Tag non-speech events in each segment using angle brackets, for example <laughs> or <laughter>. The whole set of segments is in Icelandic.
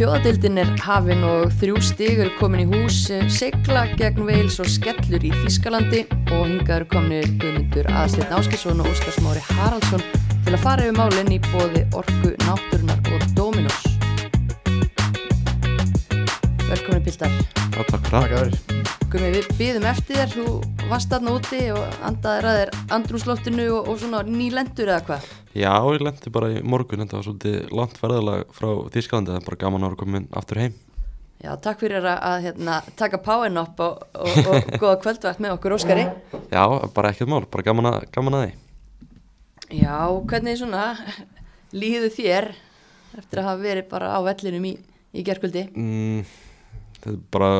Þjóðadildin er hafin og þrjú stig eru komin í hús, segla gegn veils og skellur í Þískalandi og hingaður kominir Guðmundur Aðsleitn Áskilsson og Óskar Smári Haraldsson til að fara yfir málinn í bóði Orku, Náttúrunar og Dominos. Velkomin Pildar. Já, takk fyrir það. Gumi, við býðum eftir þér, þú varst aðna úti og andaðir að þér andrúsloftinu og, og svona nýlendur eða hvað? Já, ég lendi bara í morgun, þetta var svolítið langt ferðalag frá Þýskalandi, það er bara gaman að vera komin aftur heim. Já, takk fyrir að, að hérna, taka páinn upp og, og, og góða kvöldvægt með okkur Óskari. Já, bara ekkert mál, bara gaman að, gaman að því. Já, hvernig svona líðu þér eftir að hafa verið bara á vellinum í, í gerkvöldi? Mm, þetta er bara,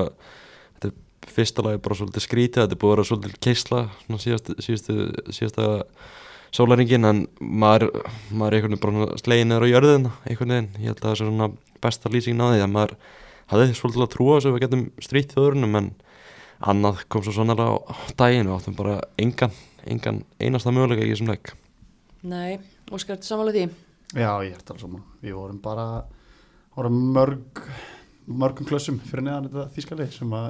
fyrsta lagi bara svolítið skrítið, þetta er búið að vera svolítið keisla, svona síðastu, síðastu, síðasta sólaringin, en maður, maður er einhvern veginn bara slegin neður á jörðina, einhvern veginn, ég held að það er svona besta lýsingin á því að maður hafði svolítið að trúa að við getum strýtt þjóðurinnum, en annað kom svo sannlega á daginn, við áttum bara engan, engan einasta möguleika í þessum leik. Nei, Óskar, þetta samála því? Já, ég er talað saman. Við vorum bara, vorum mörg, mörgum klössum fyrir neðan þetta þýskalið sem að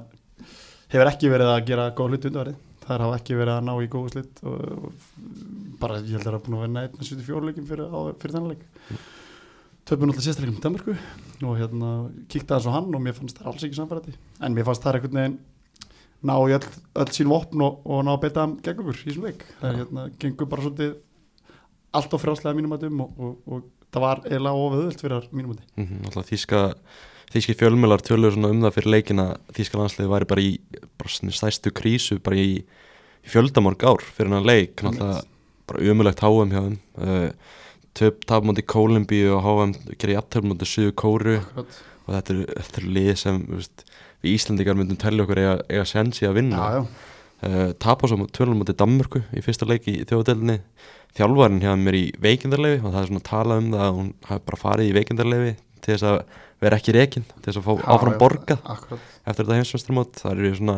hefur ekki verið að gera góð hluti undarverið. Það hafa ekki verið að ná í góðu slitt og, bara ég held að það er búin að vera nætt með 74 leikin fyrir, fyrir þennan leik. Töpum náttúrulega sérstæleikum í Danmarku og hérna kíkti aðeins á hann og mér fannst það alls ekki samfærandi. En mér fannst það einhvern veginn ná í öll, öll sín vopn og, og ná að beita gegn okkur í þessum leik. Það er hérna, gengur bara svolítið allt á frjálslega mínum að dum og, og, og það var eiginlega oföðvöld fyrir mínum að mm -hmm, Alltaf þíska, þíski fjölmjölar tölur um það fyrir leikin að þíska landsliði væri bara í bara stæstu krísu bara í, í fjöldamorg ár fyrir hann leik. Alltaf bara umulegt HM hjá þeim. Uh, töp tapmóti Kólumbíu og HM gerir jafntörmóti Suðu Kóru Akkurat. og þetta er, þetta er lið sem veist, við Íslandikar myndum tellja okkur eiga, eiga sensi að vinna. Já, já. uh, tapa svo tölum moti Danmörku í fyrsta leiki í þjóðdelinni þjálfarinn hjá mér í veikindarlefi og það er svona að tala um það að hún hafi bara farið í veikindarlefi til þess að vera ekki reikinn til þess að fá Já, áfram borgað Akkurat. eftir þetta heimsveistrumót það eru svona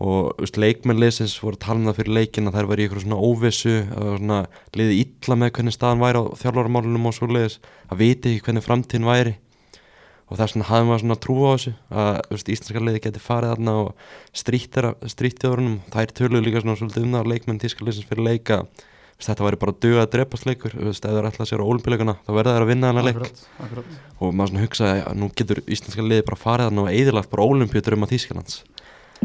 og veist, leikmennleysins voru að tala um það fyrir leikin að þær var í eitthvað svona óvissu svona liði illa með hvernig staðan væri á þjálfarmálunum og svo leiðis að viti ekki hvernig framtíðin væri. Og það er svona hafði maður svona trú á þessu að veist, íslenska leiði geti farið þarna og strýttjóðurunum þær töluðu líka svona svolítið um það að leikmenn tíska leysins fyrir leika þetta væri bara dögað að drepast leikur veist, ef það er alltaf sér á olimpíuleikuna þá verða þær að vinna þennan leik Akkurat, akkurat. og maður svona hugsaði að nú getur íslenska liði bara farið þarna og eðilagt bara olimpíutur um að Þísklands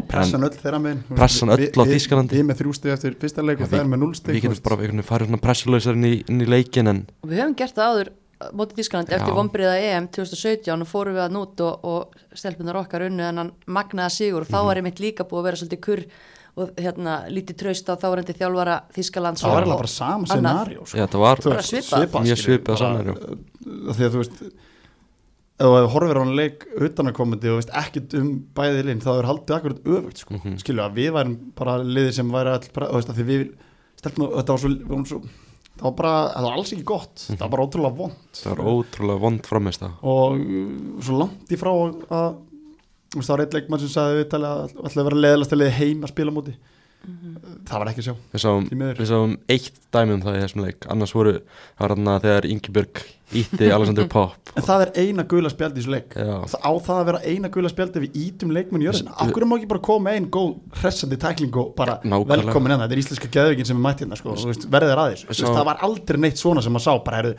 Pressan öll þeirra megin Pressan öll á Við- Þýskalandi. Við með þrjú stig eftir fyrsta leik og það er með núl stig við getum bara farið svona pressuleysar inn í, inn í leikin en Og við höfum gert það áður uh, mótið Þískland eftir Já. vombriða EM 2017 og fórum við að nút og, og stelpunar okkar unnu en hann magnaða sigur og þá Mhm. var einmitt líka búið að vera svolítið kurr og hérna lítið traust á þárendi þjálfara Þískalands Það var og- alveg bara sama scenario sko. ja, þetta var veist, svipað. Mjög svipað uh, Því að þú veist ef þú horfir á hann leik utanakomandi og veist ekkert um bæði linn þá er haldið akkurat öfugt sko. Mhm. skilju að við værum bara liðir sem væri all, bara, veist, að því við stelpum, þetta var svo, vorum svo það var bara, það var alls ekki gott það var bara ótrúlega vond það var ótrúlega vond framist það og svo langt í frá að það var eitt leikmann sem sagði við tala að ætla að vera leðalast að leiði heim að spila á móti. Það var ekki að sjá. Við sáum, við sáum eitt dæmi um það í þessum leik. Annars voru, það var þarna þegar Ingeborg ítti Alexander Pop en það er eina gula spjaldi í þessu leik. Það á það að vera eina gula spjaldi við ítum leikmenn í jörðina? Af hverju má ekki bara koma ein góð hressandi tækling og bara Nákvæmlega. velkomin hérna? Þetta er íslenska geðveikin sem er mætt hérna sko, verðið er aðeins það var aldrei neitt svona sem maður sá bara,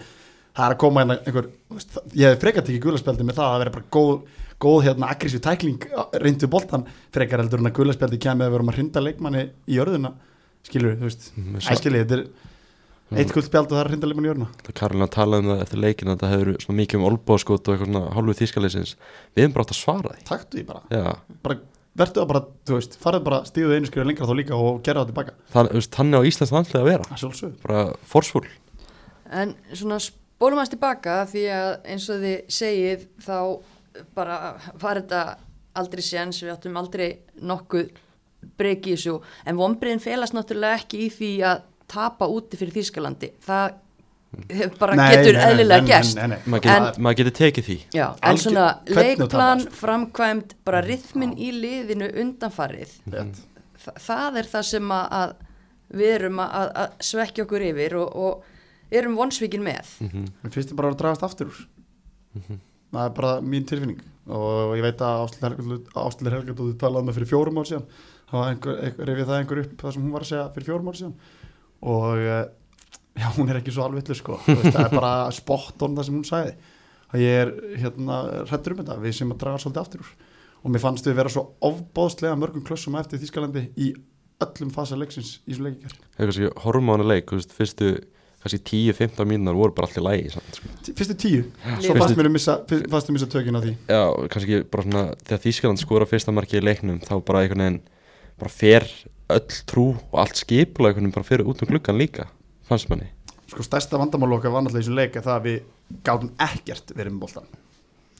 það er að koma hérna einhver þú veist, það- ég hef frekar tekið gula spjaldi með það að veri bara góð, góð hérna aggressív tækling reyndu boltan frekar heldur en að gula spjaldi kemur að vera um að hrinda leikmanni í jörðina skilur þú veist. Mm, Æ, skilur, þetta er eitt guld spjald og það er að hrinda leikmanni í jörðina. Karolina talaði um það eftir leikin að það hefur svona mikið um olbóðskot og eitthvað svona hálfu þýskaleysins við hefum bara átt að svara því. Taktu því bara, Já, bara verður það bara, þú veist, farið bara stíðuð einu skrifa lengra þá líka og gera það tilbaka. Þannig á Íslands landslið að vera. Er bara forsfúl. En svona spólum aðeins tilbaka því að eins og þið segið þá bara var þetta aldrei séns, við áttum aldrei nokkuð breyki í þessu. En vonbriðin felast náttúrulega ekki í því að tapa úti fyrir Þýskalandi. Það bara getur eðlilega gerst. nei, nei, maður nei. getur, En- maður getur tekið því. Já, en svona leikplan, tapar, framkvæmd, bara rithmin í liðinu undanfarið. Rétt. Þa, það er það sem að, við erum að- að svekja okkur yfir og, og erum vonsvíkin með. Mér finnst þið bara að dragast aftur úr. Það er bara mín tilfinning. Og ég veit að Ástildur Helgadóttir talaði með fyrir fjórum ár síðan. Þá rifið það einhver upp það sem hún var að segja fyrir fjórum ár síðan. Og eh, já, hún er ekki svo alvitlu sko, Þú veist, það er bara <laughs> spot on það sem hún sagði. Að ég er hérna hrættur um þetta, við sem að draga svolítið aftur úr. Og mér fannst við vera svo ofbóðslega mörgum klössum eftir Þískalandi í öllum fasa leiksins í svo leikikar Hefur kannski horfum á hana leik, þú veist, fyrstu kannski 10-15 mínunar voru bara allir lægi samt, sko. fyrstu tíu, svo Fyrstu- fannst mér að missa, fannst mér að missa tökin á því. Já, kannski bara svona þegar Þískaland skora fyrsta marki í leiknum þá bara einhvern veginn bara fer öll trú og allt skipula einhvern veginn bara fyrir út um gluggan líka fannst manni. Sko stærsta vandamál okkar var náttúrulega í þessum leik er það að við gátum ekkert verið með boltan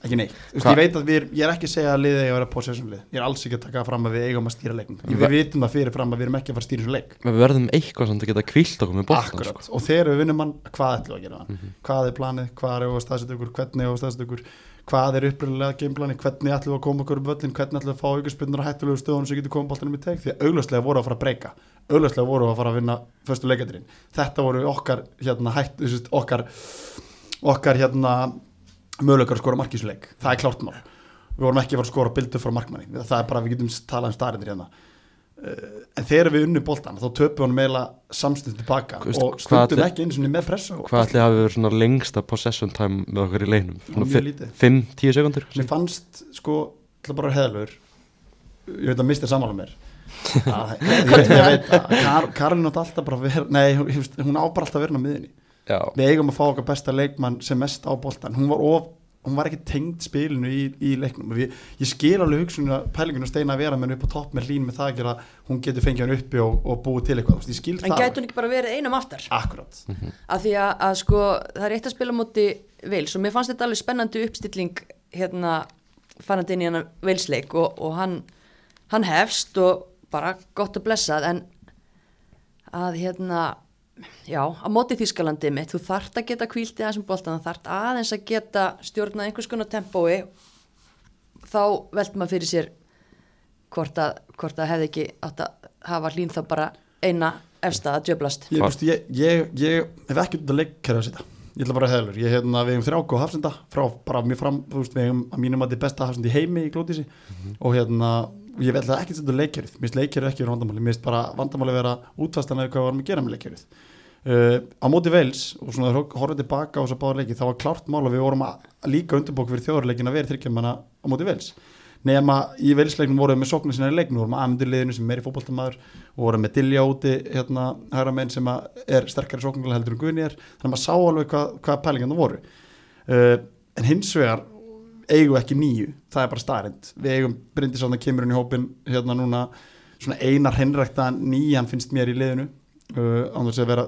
ekki neitt, Hva- ég veit að við, ég er ekki að segja að liðið eigi að vera possession lið, ég er alls ekki að taka fram að við eigum að stýra leiknum, Ve- við vitum það fyrir fram að við erum ekki að fara að stýra þessum leik. Við verðum eitthvað samt að geta kvilt okkur með Akkurat, sko. og þegar við vinnum hann, hvað ætlum við að gera hann? Mhm. hvað er planið, hvað er að staðsetja ykkur hvernig er að staðsetja ykkur, hvað er uppröðulega gameplanið, hvernig ætlum við að koma okkur um völlin hvernig ætlum við að fá möguleikar að skora markísuleik, það er klárt mál. Við vorum ekki að fara að skora bildu frá markmanni. Það er bara, við getum talað um starindir hérna. Uh, en þegar við unnum boltan þá töpum við honum eiginlega samstund tilbaka Þú veist, og stundum ekki eins og með pressa Hvað ætli hafi verið svona lengsta possession time með okkur í lítið. 5-10 sekundur? mér fannst sko, til að bara heðalur ég veit að misti samála mér að, ég, veit að Kar, Karolín átt alltaf bara að vera nei, hún, hún á bara alltaf að vera á miðunni Já, við eigum að fá okkar besta leikmann sem mest á boltan. Hún var, of, hún var ekki tengd spilinu í, í leiknum. Við, ég skil alveg hugsunum að pælinginu steina að vera með henni upp á topp með lín með það að gera hún getur fengið hann uppi og, og búið til eitthvað. Ég skil En það gæti hún ekki bara verið einum aftar? akkurat. Af því að, að sko, það er eitt að spila á móti Vils og mér fannst þetta alveg spennandi uppstilling hérna farandi inn í hann Vilsleik og, og hann, hann hefst og bara gott og blessað en að hérna, já, á móti Þískalandi mitt, þú þart að geta kvílt í þessum boltan, þú þart aðeins að geta stjórnað einhvers konar tempói þá veldur maður fyrir sér hvort að, hvort að hefði ekki átt að hafa hlýn þá bara eina efsta að djöblast. ég, veist, ég, ég, ég hef ekki út að leikkerfi að setja ég ætla bara að heðalur, ég hérna við hefum þrjá góð hafsenda frá bara mér fram, þú veist, við hefum að mínum að þið besta hafsenda í heimi í glótísi og hérna, ég það ekki setja leikkerfið. Mér finnst leikkerfið ekki vera vandamáli, mér finnst bara vandamáli vera útfæslan eða hvað við varum að gera með leikkerfið uh, á móti Veils og svona horfið tilbaka á þess að báða leiki, það var klárt mál að við vorum að líka undirbók fyrir þjóðarleikin að vera þryggjumanna á móti Veils nema í Veilsleiknum vorum við með sóknir sinna í leiknum, vorum aðmyndir liðinu sem er í fótboltamaður og vorum með Dilja úti hérna, hægra menn sem að er sterkari sóknarlega heldur en Guðni er. Þannig að maður sá alveg hvað, hvað pælingan það voru. Uh, en hins vegar eigum við ekki nýju, það er bara starrend við eigum Bryndisánda svona uh, án þess að vera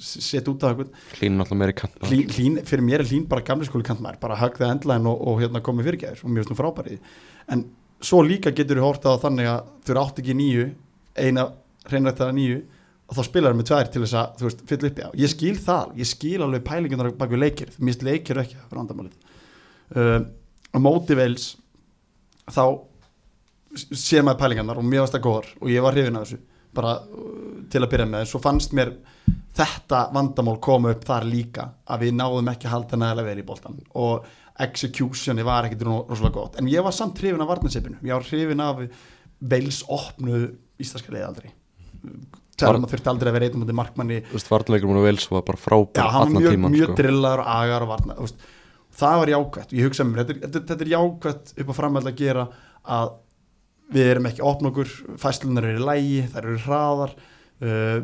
sett út af hlýnum alltaf meiri kant hlín, hlín, fyrir mér er hlín bara gamli skóli kantmær, bara högg það endlæn og, og hérna komið fyrirgæðir og finnst nú frábærið en svo líka getur við hortað á þannig að þau átt ekki nýju eina hreinrættaða nýju og þá spilar það með tvær til þess að þú veist, fylla upp í á ég skil það, ég skil alveg pælingunar bak við leikir, mér finnst leikir ekki að vera andamálið uh, á móti veils þá sé maður pælingarnar og varst það góðar og ég var hrifin af þessu bara uh, til að byrja með. En svo fannst mér þetta vandamál koma upp þar líka að við náðum ekki að halda nægilega vel í boltan og executioni var ekkit ro- rosalega gott. En ég var samt hrifin af varnarsipinu ég var hrifin af veils opnu íslenska leiði aldrei. Telma þurfti aldrei að vera um þetta markmanni. Varnleikur múin að vels var bara Já, frábær hann var mjög, mjög sko. drillaður og agar og varna þú veist, það var jákvætt. Og ég hugsa mér, þetta, þetta, þetta er jákvætt upp á framhald að gera að við erum ekki að opna okkur fæslunar eru í lægi, þær eru hraðar. Uh,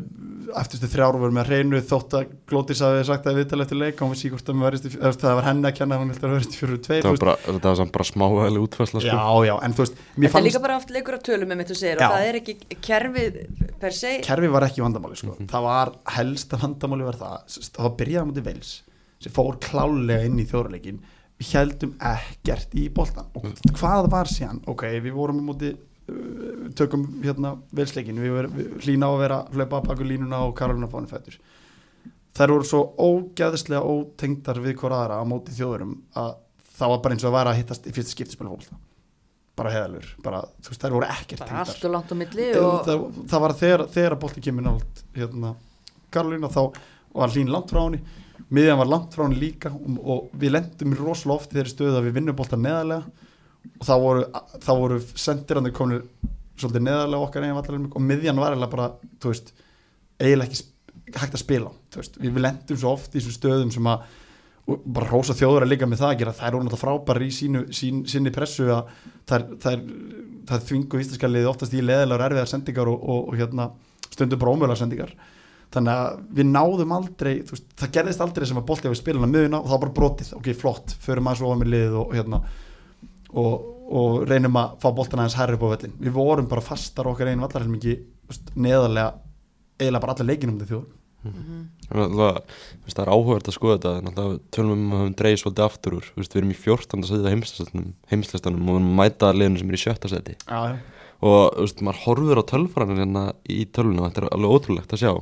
eftirstu þrjár voru með hreinu þótt að Glótis hafi sagt að við tala eftir leik og hún vissi hvort það, var henni að kenna hún heldur að verðist fyrir tveir Það var bara, þetta bara smávæðileg útfærsla sko. já, já, en þú veist mér Þetta er fannst, líka bara oft leikur að tölum með mitt þú segir og það er ekki kerfið per se. Kerfi var ekki vandamáli sko. það var helsta vandamáli var það það var byrjað á mútið veils sem fór klálega inn í þjóðarleikin við heldum ekkert í boltan og hvað var síðan, ok, við vorum á mútið uh, tökum hérna veilsleikin, við, ver- við hlýna á að vera hlaupa baku línuna og Karolina fáinu fættur þær voru svo ógæðislega ótengdar við hver aðra á móti þjóðurum að það var bara eins og að vera að hittast í fyrsta skipti spila fólk bara heðalur, bara, þú veist, þær voru ekkert bara tengdar. allt og langt á milli og... það, það var þegar, þegar að bolti kemur nált hérna, Karolín og þá var hlín langt frá henni miðjan var langt frá hann líka og, og við lendum rosalega oft í þeirri stöðu að við vinnum bolta neðarlega. Og þá voru, voru sendirandi komin svolítið neðarlega okkar eigin vallarleik og miðjan var eiginlega bara, þú veist eiginlega ekki hægt að spila veist, við lendum svo oft í þessum stöðum sem að bara rósa þjóður að líka með það að gera. Þær voru náttúrulega frábæri í sínu, sín, sinni pressu að þær þvingu íslenska liði oftast í leðilega erfiðar sendingar og, og, og hérna stundum bara ómögulega sendingar þannig að við náðum aldrei veist, það gerðist aldrei sem að bolti að hann að miðuna og það var bara brotið, ok, flott, förum að svo á með liðið og, hérna og, og reynum að fá boltan aðeins hærri upp á vellin við vorum bara fastar á okkar einu vallarhelmingi neðarlega eiginlega bara allir leikinum til þjóður Þannig að það er áhugavert að skoða þetta. En alltaf tölum um að við höfum dreigð svolítið aftur úr. Við erum í 14. setið á heimslistanum, og við að mæta liðinu sem er í sjötta seti og maður horfur á tölfræðinu hérna í tölunum og þetta er alveg ótrúlegt að sjá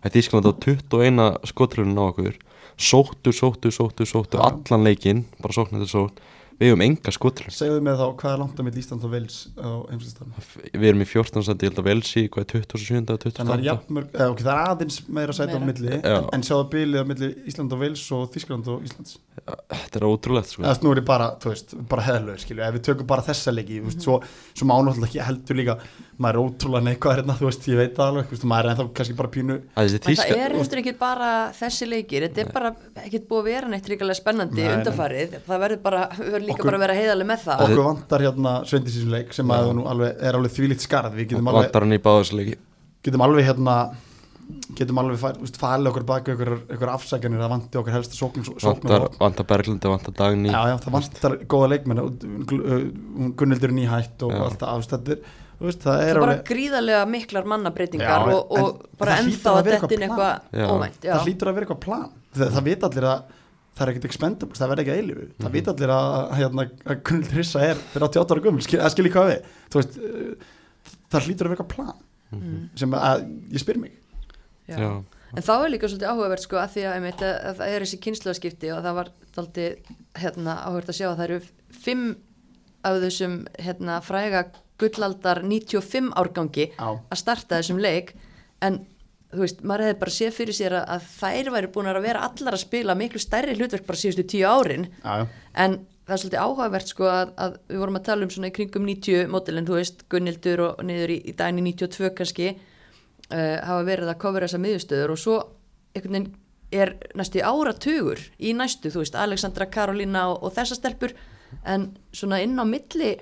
Þetta er Ísland á 21 skotrunum á okkur. Sóttu, sóttu, sóttu, sóttu allan leikinn, bara sókn þetta sótt við hefum enga skotrun segðu mig þá hvað er langt á mitt Ísland og Vels á heimslistanum við erum í 14. seti, ég held að velsi hvað er 27. og þannig að það er, 28. jafnmörg, eða, okay, það er aðeins meira sæti á milli Já. en, en sjáðu bilið á milli Ísland og Vels og Þískland og Íslands Þetta er ótrúlegt sko. er ég bara, þú veist, bara skilju, ef við tökum bara þessa leiki, þú veist, svo, svo má náttúrulega ekki heldur líka, maður er ótrúlega neikvæð hérna, þú veist, ég veit það alveg, veist, maður er ennþá kannski bara pínu, að það tíska er heldur ekki bara þessi leikir, þetta er bara ekkert búið að vera neitt ríkilega spennandi undarfarið, það verður bara, við verðum líka Okkur- bara að vera heiðaleg með það. okkur vantar hérna Sveindisins leik sem að nú alveg, er alveg þvílíkt skarð, við getum alveg, vantar hann í báðarsleiki getum alveg hérna, getum alveg falið okkur baki okkur, okkur afsækjanir, það vanti okkar helst sóknum, sóknum vantar, vantar Berglindi, vantar Dagný Já, já, það vantar góða leikmenn Gunnildur er nýhætt og Já. allt það, er, þú veist, það Það er er bara gríðarlega miklar mannabreitingar og, og en bara ennþá að að þetta inn eitthvað eitthvað Já. óvænt. Já. það hlýtur að vera eitthvað plan það, það vita allir að það er ekkert expendable, það verður ekki að eilifu það vita allir að, hérna, að Gunnildur Hissa er fyrir 88 ára gömul, skil, að skilja hvað við þú veist, uh, það hlýtur að vera eitthvað plan Mm. sem að, ég spyr mig Já. Já. En þá er líka svolítið áhugavert sko að því að, einmitt, að, að það er þessi kynnslóðskipti og það var daldið hérna, áhugavert að sjá að það eru fimm af þessum hérna, fræga gullaldar 95 árgangi Já. að starta þessum leik en þú veist, maður hefði bara séð fyrir sér að, að þær væri búin að vera allar að spila miklu stærri hlutverk bara síðustu tíu árin. Já, en það er svolítið áhugavert sko að, að við vorum að tala um svona í kringum 90 mótilin, þú veist, Gunnildur og niður í, í í 92 kannski uh, hafa verið að kofra þessa miðustöður og svo einhvern veginn er næstu áratugur í næstu, þú veist, Alexandra, Karolína og, og þessa stelpur en svona inn á milli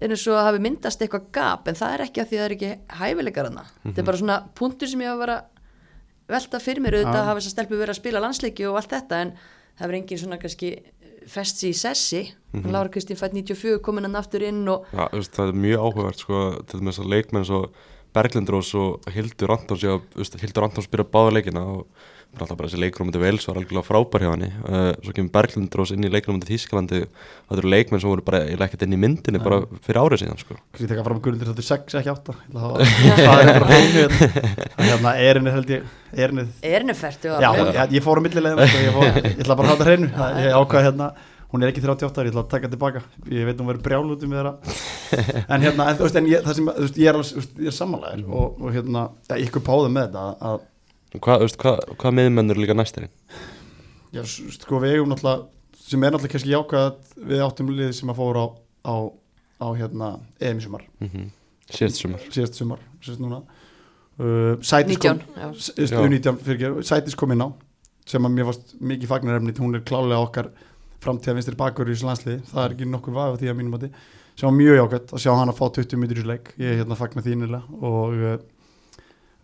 er eins og að hafi myndast eitthvað gap en það er ekki að því að það er ekki hæfileikar hana þetta er bara svona punktur sem ég hafa verið að velta fyrir mér. Auðvitað að hafa þessar stelpur verið að spila landsleiki og allt þetta en það verið engin svona kannski fest sig í sessi. Mm Lára Kristín fætt 94 komin hann aftur inn og Já, það er mjög áhugavert sko, til þess að leikmenn svo Berglindrós og Hildur Antons já, Hildur Antons byrja báða leikina og alltaf bara þessi leikur um þetta vels var algjörlega frábær hjá henni. Uh, svo kemur Berglindrós inn í um Þískalandi og það eru leikmenn sem voru bara ekkert inn í myndinni bara fyrir árið síðan sko. kannski teka fram Gunnildur þetta er 6, ekki 8 það er bara hreinu hérna. hérna, erinni held ég erinni er henni fært Já, ég, ég fór á millilegum sko, ég, fór, ég ætla bara að hafa þetta hreinu. Það- ég ákvað hérna, hún er ekki 38 ári ég ætla að taka tilbaka, ég veit hún verður brjál út um þeirra. En hérna, en, þú veist, en ég, það sem, þú veist, ég er, ég er sammálaður. Og, og hérna, ja, ykkur páða með þetta að, Hvað, hvað, hvað miðmennur líka næstirinn? já, sko við eigum náttúrulega sem er náttúrulega kannski jákvæð að við áttum lið sem að fóra á, á, á hérna, EM í sumar, Mm -hmm. Síðast sumar síðast sumar síðast núna uh, Sætis kom, 19, já. S- s- Já. U19 fyrirgefðu, Sætis kom inn á sem að mér varst mikið fagnarefni hún er klálega okkar framtíða vinstri bakur í þessu landsliði, það er ekki nokkur vafa því að mínum átti, sem var mjög jákvæmt að sjá hann að fá 20 mitur í leik, ég er hérna fagnar þínilega og uh,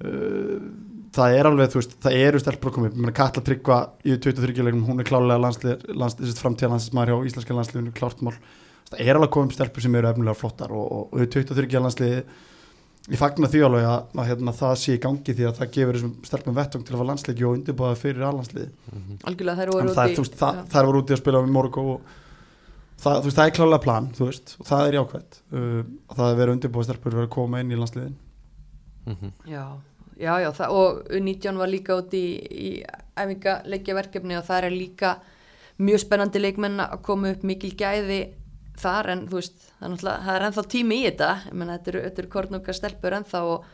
það er alveg, þú veist, það eru stelpur að koma upp, ég meina Katla Tryggva í 23 leikum, hún er klálega landslið, landslið, landslið framtíða landsliðsmaður hjá íslenska landsliðinu, klárt mál. Það er alveg að koma upp stelpur sem eru efnilega flottar og, og, og 23 landsliði ég fagnar því alveg að, að hérna, það sé í gangi því að það gefur þessum stelpum vettung til að fara landsleiki og undirbúða fyrir allandsliði algjörlega þær voru það, úti veist, það, það voru úti að spila með Morgo og það, veist, það er klálega plan þú veist, og það er jákvæmt uh, og það er verið undirbúða stelpur verið að koma inn í landsliðin. Mm -hmm. Já, já, já það, og U19 var líka út í, í æfingalegja verkefni og það er líka mjög spennandi leikmenn að koma upp mikil gæði þar en þú veist, það er, það er ennþá tími í þetta, ég menna þetta eru, eru kornunga stelpur ennþá og,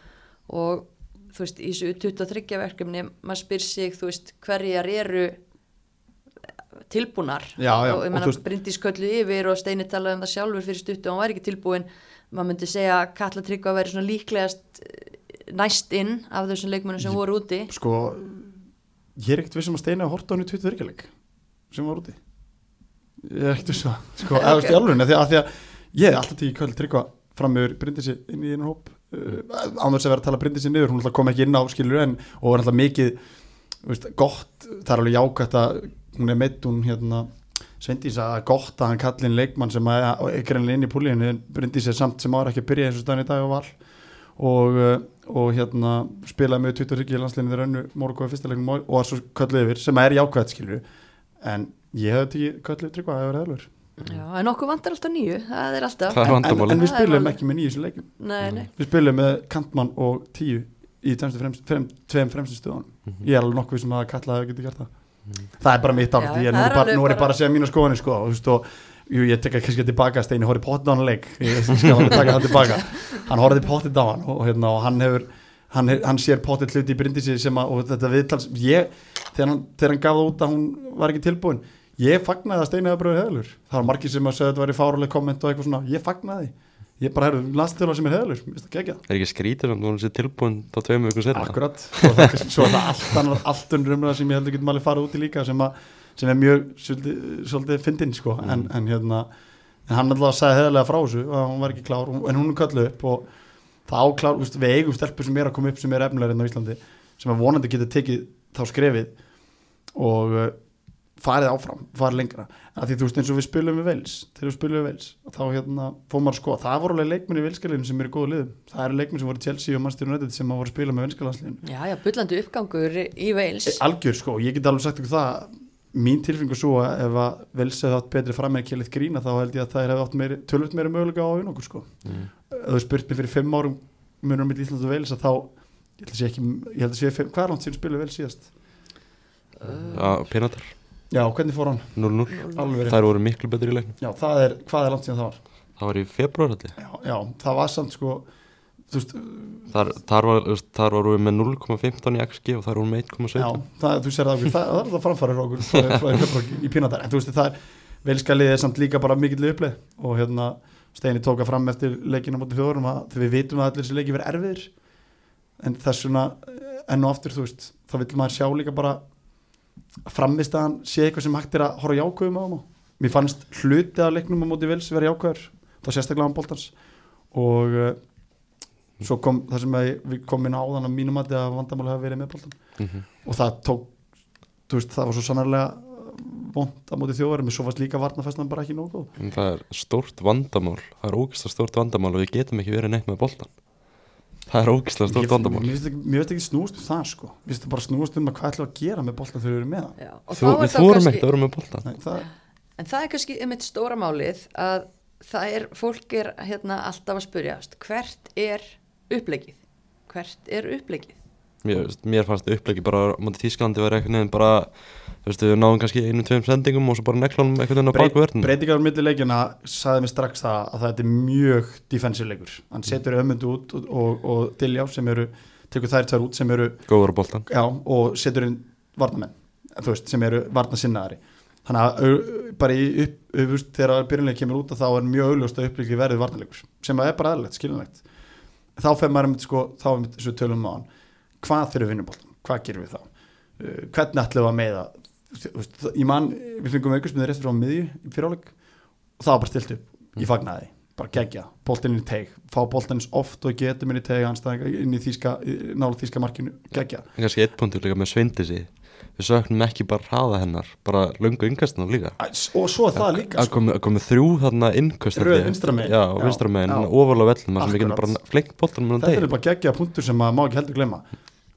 og þú veist, í þessu 23 verkefni maður spyr sig, þú veist, hverjar eru tilbúnar? Já, já, og ég menna Bryndís köllu yfir og Steini talaði um það sjálfur fyrir stuttu og hann væri ekki tilbúin. Maður myndi segja að Katla Tryggva væri svona líklegast næst inn af þessum leikmennum sem voru úti. Sko, ég er ekkert vissum að steina að horta hann í 20 virkileik sem var úti. Ég er ekkert vissum að sko, <laughs> eða þú veist í alveg, því að, því að ég hef alltaf tekið köll tryggva fram yfir Bryndísi inn í einu hóp. Uh, án þess að vera að tala Bryndísi niður, hún kom ekki inn á skilur en, og var alltaf mikið veist, gott, það er alveg jákvætt að hún er meitt, hún hérna Sveindís að gott að hann kalli inn leikmann sem að er greinlega inn í púlíinu Bryndís er samt sem ára ekki að byrja eins og staðan í dag og val. Og, uh, og hérna spilaði með 23 landslinni þegar önnu morgu á fyrsta leiknum og var svo kölluð yfir sem er jákvæmt skilur en ég hefði tekið kölluð tryggvað að það hefur eðlur. Já, en okkur vantar alltaf nýju, það er alltaf. Það er en, vandamáli en við spilum ekki með nýju sem leikum Nei, nei, við spilum með kantmann og tíu í fremst, frem, tveim fremstu stöðunum. Mhm. ég er alveg nokkuð sem að kalla að það getur gert það. Það er bara mitt átt ég, nú, er bara, alveg nú ég bara- að segja mínu skoðanir sko, og, þú veist, og jú, ég tekka kannski tilbaka steini horfði potið á hann leik. Hann horfði potið á hann og, hérna, og hann hefur hann, hann sér potið hluti í brindisi sem að, og þetta viðtals ég, þegar hann, þegar hann gaf það út að hún var ekki tilbúin ég fagnaði að steini hefur bröður heðlur það var margir sem að segja að þetta væri fáruleg komment og eitthvað svona, ég fagnaði. Ég bara herru, landstjóla sem er heðlur, Er ekki skrítið samt hún sé tilbúin þá tveim vikum setna Akkurat, svo er það, svo er það allt allt umræða sem að, er mjög svolítið, svolítið fyndin sko, en, en hérna en hann alltaf sagði heðalega frá þessu að hún var ekki klár, en hún er kölluð upp og það áklár, úst, við eigum stelpur sem er að koma upp sem er efnilega hérna á Íslandi sem að vonandi getur tekið þá skrefið og uh, farið áfram, farið lengra. Að því þú veist eins og við spilum við Vels þegar við spilum við Vels, þá hérna fór maður að skoða, það voru alveg leikminni í Velskaliðinu sem eru góðu liðum, það eru leikminni sem voru í Chelsea og Manchester United sem að voru að spila með Velskalansliðinu já, já, bullandi uppgangur í Wales. Algjör sko, ég get alveg sagt ykkur það mín tilfinningu svo að ef að Vels hefði átt betri fram með kjellit grína þá held ég að það hefði átt meiri, tölvöld meiri mögulega á vinna okkur sko Mm. þú spurt mig fyrir fimm árum munum mitt Íslands og Vels að þá ég held að sé ekki, ég held að sé fimm, hvað er langt síðan spilu Vels síðast? Já, Pinatar, Já, hvernig fór hann? 0-0 Alveg. Þær voru miklu betur í leiknum Já, það er, hvað er langt síðan það var? Það var í februar allir Já, já það var samt sko veist, Þar, þar, var, þar voru við með 0,15 í XG og þar voru með 1,17 já, það, þú sér það okkur, það, það er það framfærir okkur frá, frá, frá, í pínatar, en þú veist það er velska liðið er samt líka bara mikill uppleið og hérna Steini tóka fram eftir leikinu á móti þjóðurum að þegar við vitum að allir þessi leiki verið erfiðir. En þess vegna eh, enn og aftur þú veist, þá vil maður sjá líka bara að framist að hann sé eitthvað sem hægt er að horfa jákvæðum á. Hann mér fannst hluti af leiknum á móti vils vera jákvæður, þá sérstaklega á boltans. Og uh, svo kom það sem að við komum inn á áðan að mínum að að vandamáli hafa verið með boltan Mhm. og það tók þú veist, það var svo sannarlega vond á móti þjóðarum, svo fannst líka varnafæslan bara ekki nógu góð. En það er stórt vandamál Það er ógislega stórt vandamál og við getum ekki verið neitt með boltan Það er ógislega stórt Ég- vandamál. Mér finnst ekki, ekki snúast um það sko. Mér finnst það bara snúast um að hvað ætlum við að gera með boltan þegar við erum með er að það, Upplegið? Hvert er upplegið? Mér, veist, mér fannst upplegi bara á móti Þísklandi verið eitthvað nefn bara Þú veist, við náðum kannski einu, tveim sendingum og svo bara neklunum eitthvað nefn á baku verðin breytingar á milli leikjana sagði mér strax það að það er mjög defensive leikur. Hann setur ömmundu út og, og, og Diljá sem eru tekur þær tvær út sem eru Góður á boltan já, og setur inn varnamenn þú veist, sem eru varnasinnaðari þannig að bara í upp, upp, upp þegar byrjunlega kemur út að þá er mjög augljóst að upplýki verið varnarleikur sem að er bara aðlegt, skilinlegt þá fer maður einmitt sko, þá er þessu tölum á hann. Hvað þeir eru vinnuboltan, hvað gerum við þá? Uh, hvernig ætlum við að meða það- ég man, við fengum aukursmiður eftir frá miðju í fyriráleik og það var bara stilt upp. Í fagnaði, bara gegja boltinn inn í teig, fá boltinn eins oft og getum inn í teig, inn í þýska nála þýska markinu, gegja En kannski eitt punktur líka með svindisi Við söknum ekki bara hraða hennar Bara löngu yngastinu líka. Og svo það líka að sko. komi, komi þrjú þarna innköst Röð vinstra megin. já, Já, vinstra megin, já. ofalega vellum sem við getum bara flengt boltan með þetta hann er bara geggja punktur sem að má ekki heldur glemma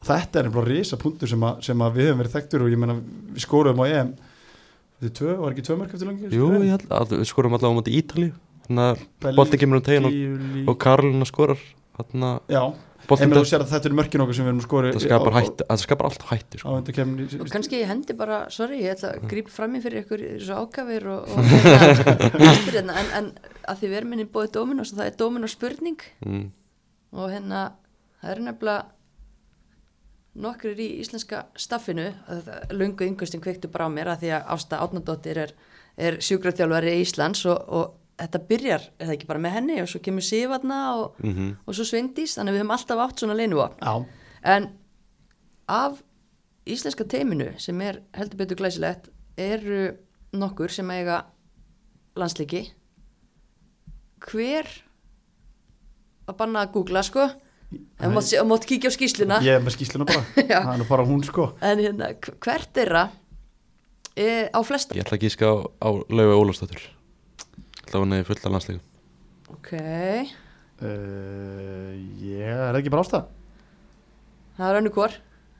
þetta er bara risa punktur sem að, sem að við höfum verið þekktur og ég meina við skorum á EM þetta er tvö, var ekki tvö mörg eftir lengi Jú, ég held að við skorum allavega á móti Ítalíu. Þannig að bolti kemur um tegin og, og Karolina skorar þannig að Emil, þú sér að þetta er mörkin okkur sem við erum skori það skapar hætti það skapar alltaf hætti á sko. Og kannski ég hendi bara, sorry, ég ætla að grípa fram í fyrir ykkur svo ákafir og, og <laughs> hérna, hérna, en, en að því við erum inn í bóði Dominos og það er Dominos spurning mm. og hérna, það er nefnilega nokkur í íslenska staffinu lungu yngustin kveiktu bara á mér að því að Ásta Átnandóttir er, er sjúkraþjálfari í Íslands og, og þetta byrjar, er það ekki bara með henni og svo kemur Sivarna og, Mhm. og svo Svindís, þannig að við höfum alltaf átt svona leinuvá Já, en af íslenska teiminu sem er heldur betur glæsilegt eru nokkur sem eiga landsliki hver að banna að googla sko? Og mátt, mátt kíkja á skýsluna ég er með skýsluna bara. <laughs> Það er nú bara hún sko. En hérna, hv- hvert er á flesta Ég ætla að gíska á, á Lauga Ólafsdóttur hún hefði fulla landsleikum ok, uh, Ég er það ekki bara ástæð það er önnu hvor.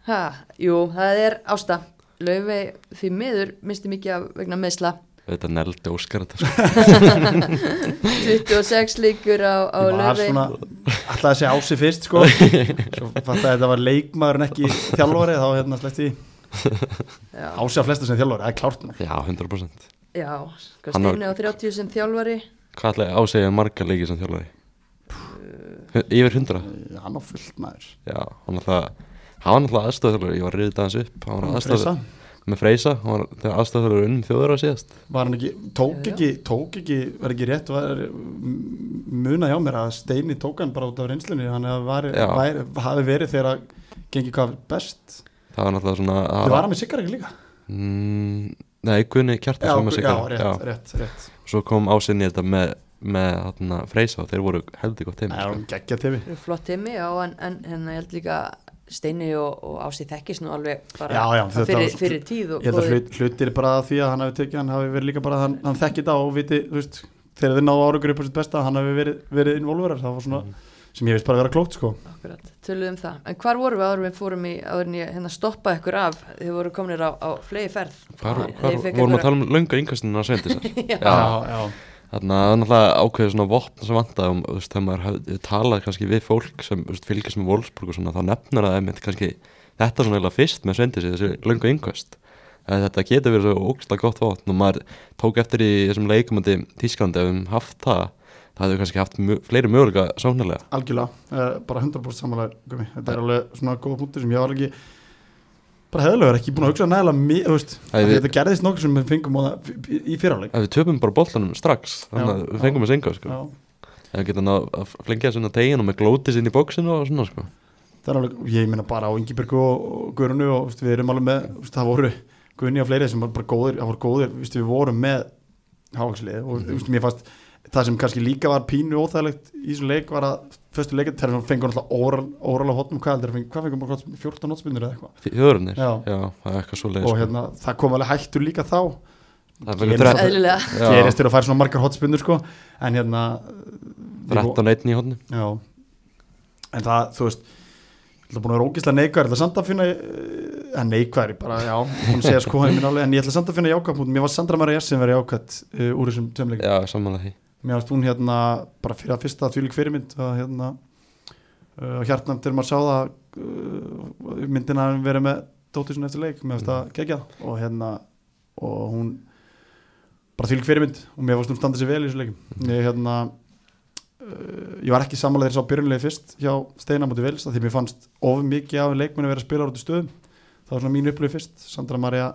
Ha, jú, það er ásta. Laufey því miður misti mikið af vegna meðsla Þetta neldi Óskar þetta sko. <laughs> 26 líkur á, á svona Alltaf segja ási fyrst sko. <laughs> Svo fatt að þetta var leikmaður en ekki þjálfari Þá hérna sleppti Já. ási að flesta sem þjálfari Það er klárt. Já, 100% Já, sko Hann var- Steini á 30 sem þjálfari Hvað ætla ég ásegja marga leiki sem þjálfari? Yfir 100? Eh, Hann á fullt maður Já, hann ætla Hann var náttúrulega aðstofþjálfari, ég var riðið aðeins upp Hann var Freysa. aðstofþjálfari með Freysa Hann var þegar aðstofþjálfari unnum þjóður á síðast Var hann ekki, tók Já, já. ekki, tók ekki, var ekki rétt, var muna hjá mér að Steini tók hann bara út af reynslunni, hann var, Já. væri, hafi verið þegar að gengi hvað best. Það var náttúrulega svona Það var hann með Sigar ekki líka? mm, Nei, Gunni Kjartas Já, já, rétt, rétt, rétt. Svo kom ásinni þetta með, með þarna, Freysa og þeir voru heldur gott er sko. hann geggja tefi. flott tími já, en, en hérna ég held líka Steini og, og Ási þekkist nú alveg bara Já, já, fyrir, var- fyrir tíð og Ég held að hlut, hlutir bara því að hann hafi tekið, hann hafi verið líka bara, hann, hann þekki þetta og viti, þú veist, þegar þið náðu áraugri upp á sitt besta, hann hafi verið, verið involverar, það var svona, sem ég veist bara að vera klókt, sko. Akkurat, töluðum um það. En hvar vorum við áður við fórum í, áður en ég hérna stoppa ykkur af, þið voru kominir á, á flegi ferð. Hvar, hvar vorum að einhverja- tala um Svendisar <laughs> Já. Já, já. Þannig að það er náttúrulega ákveðið svona vopn sem vantaði um, þú veist, þegar maður hafði talað kannski við fólk sem veist, fylgjast með Wolfsburg og svona, þá nefnir það einmitt kannski þetta svona eiginlega fyrst með Svendisi, þessi löngu yngast. Þetta getur verið svo ógæslega það, það hefur kannski haft mjö, fleiri möguleika sóknarlega. Algjörlega, eh, bara 100% samanlega. Þetta er alveg svona góða punktur sem ég var ekki bara heðlugur, ekki búin að hugsa nægilega við- þetta gerðist nokkuð sem við fengum það í- Ef við töpum bara boltanum strax, þannig að við fengum að synga sko. það við getum að, flengja svona tegin og með glótis inn í bóksinu og svona sko. er alveg, ég meina bara á Ingibjörgu og, og Guðrunu og við erum alveg með það voru Guðni og fleiri sem var bara góðir það voru góðir, við vorum með hávaxlið og mér fannst það sem kannski líka var pínu óþægilegt í þessum leik var að fyrstu leikir þegar fengur alltaf óral á hotnum hvað, fengum bara 14 notspinnur eða eitthvað? Þjóðurinnir, Já. það er eitthvað svo leið og hérna, það kom alveg hættur líka þá. Það gerist verður það- Eðlilega. Já. gerist þegar þú fær svona margar hotspinnur sko. En hérna við- 13 einn í hodni Já. En það, þú veist Það er búin að vera ógislega neikvæður Það er samt að finna eh, En neikvæður, bara, já Hún segja sko En ég ætla samt að finna jákvæð Mér var Sandra Maria sem verið jákvæð uh, Úr þessum tveimleikum Já, samanlega því Mér varst hún hérna Bara fyrir að fyrsta þvílík fyrirmynd að, hérna, uh, Hjartnam til maður sá það uh, Myndina að verið með Dóttir sinni eftir leik. Mér varst það geggjað Og hérna Og hún Bara þvílík fyrirmynd Og mér varst hún standað sér vel í þessu leikum Ég hérna uh, ég var ekki þegar ég sá byrjunlega fyrst hjá Steina mútið Vils því mér fannst of mikið af leikmenni verið að spila út í stöðum. Það var svona mín upplöf fyrst Sandra Maria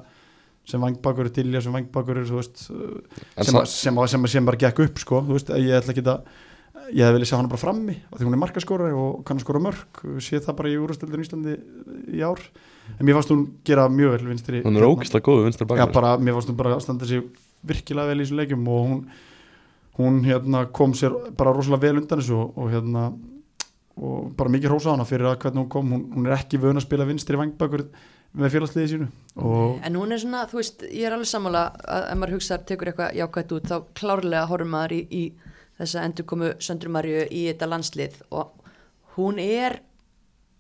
sem vangbakur Tilja sem vangbakur sem, sem, sem, sem bara gekk upp sko, veist, ég ætla ekki að ég hef viljað sjá hana bara frammi og því hún er markaskóra og kann að skóra mörg sé það bara í úrastöldin í Íslandi í ár. En mér fannst hún gera mjög vel vinstri Hún er ógislega góð vinstur Já, bakar bara, mér fannst hún bara að standa sér virkilega vel í þessum leikjum og hún, hún hérna, kom sér bara rosalega vel undan þessu og, og hérna og bara mikið hrósa hana fyrir að hvernig hún kom. Hún, hún er ekki vön að spila vinstri vangbakur með félagsliði sínu og En hún er svona, þú veist, ég er alveg sammála að ef maður hugsa, tekur eitthvað jákvætt út þá klárlega horfum maður í, í þessa endurkomu Söndrumarju í þetta landslið og hún er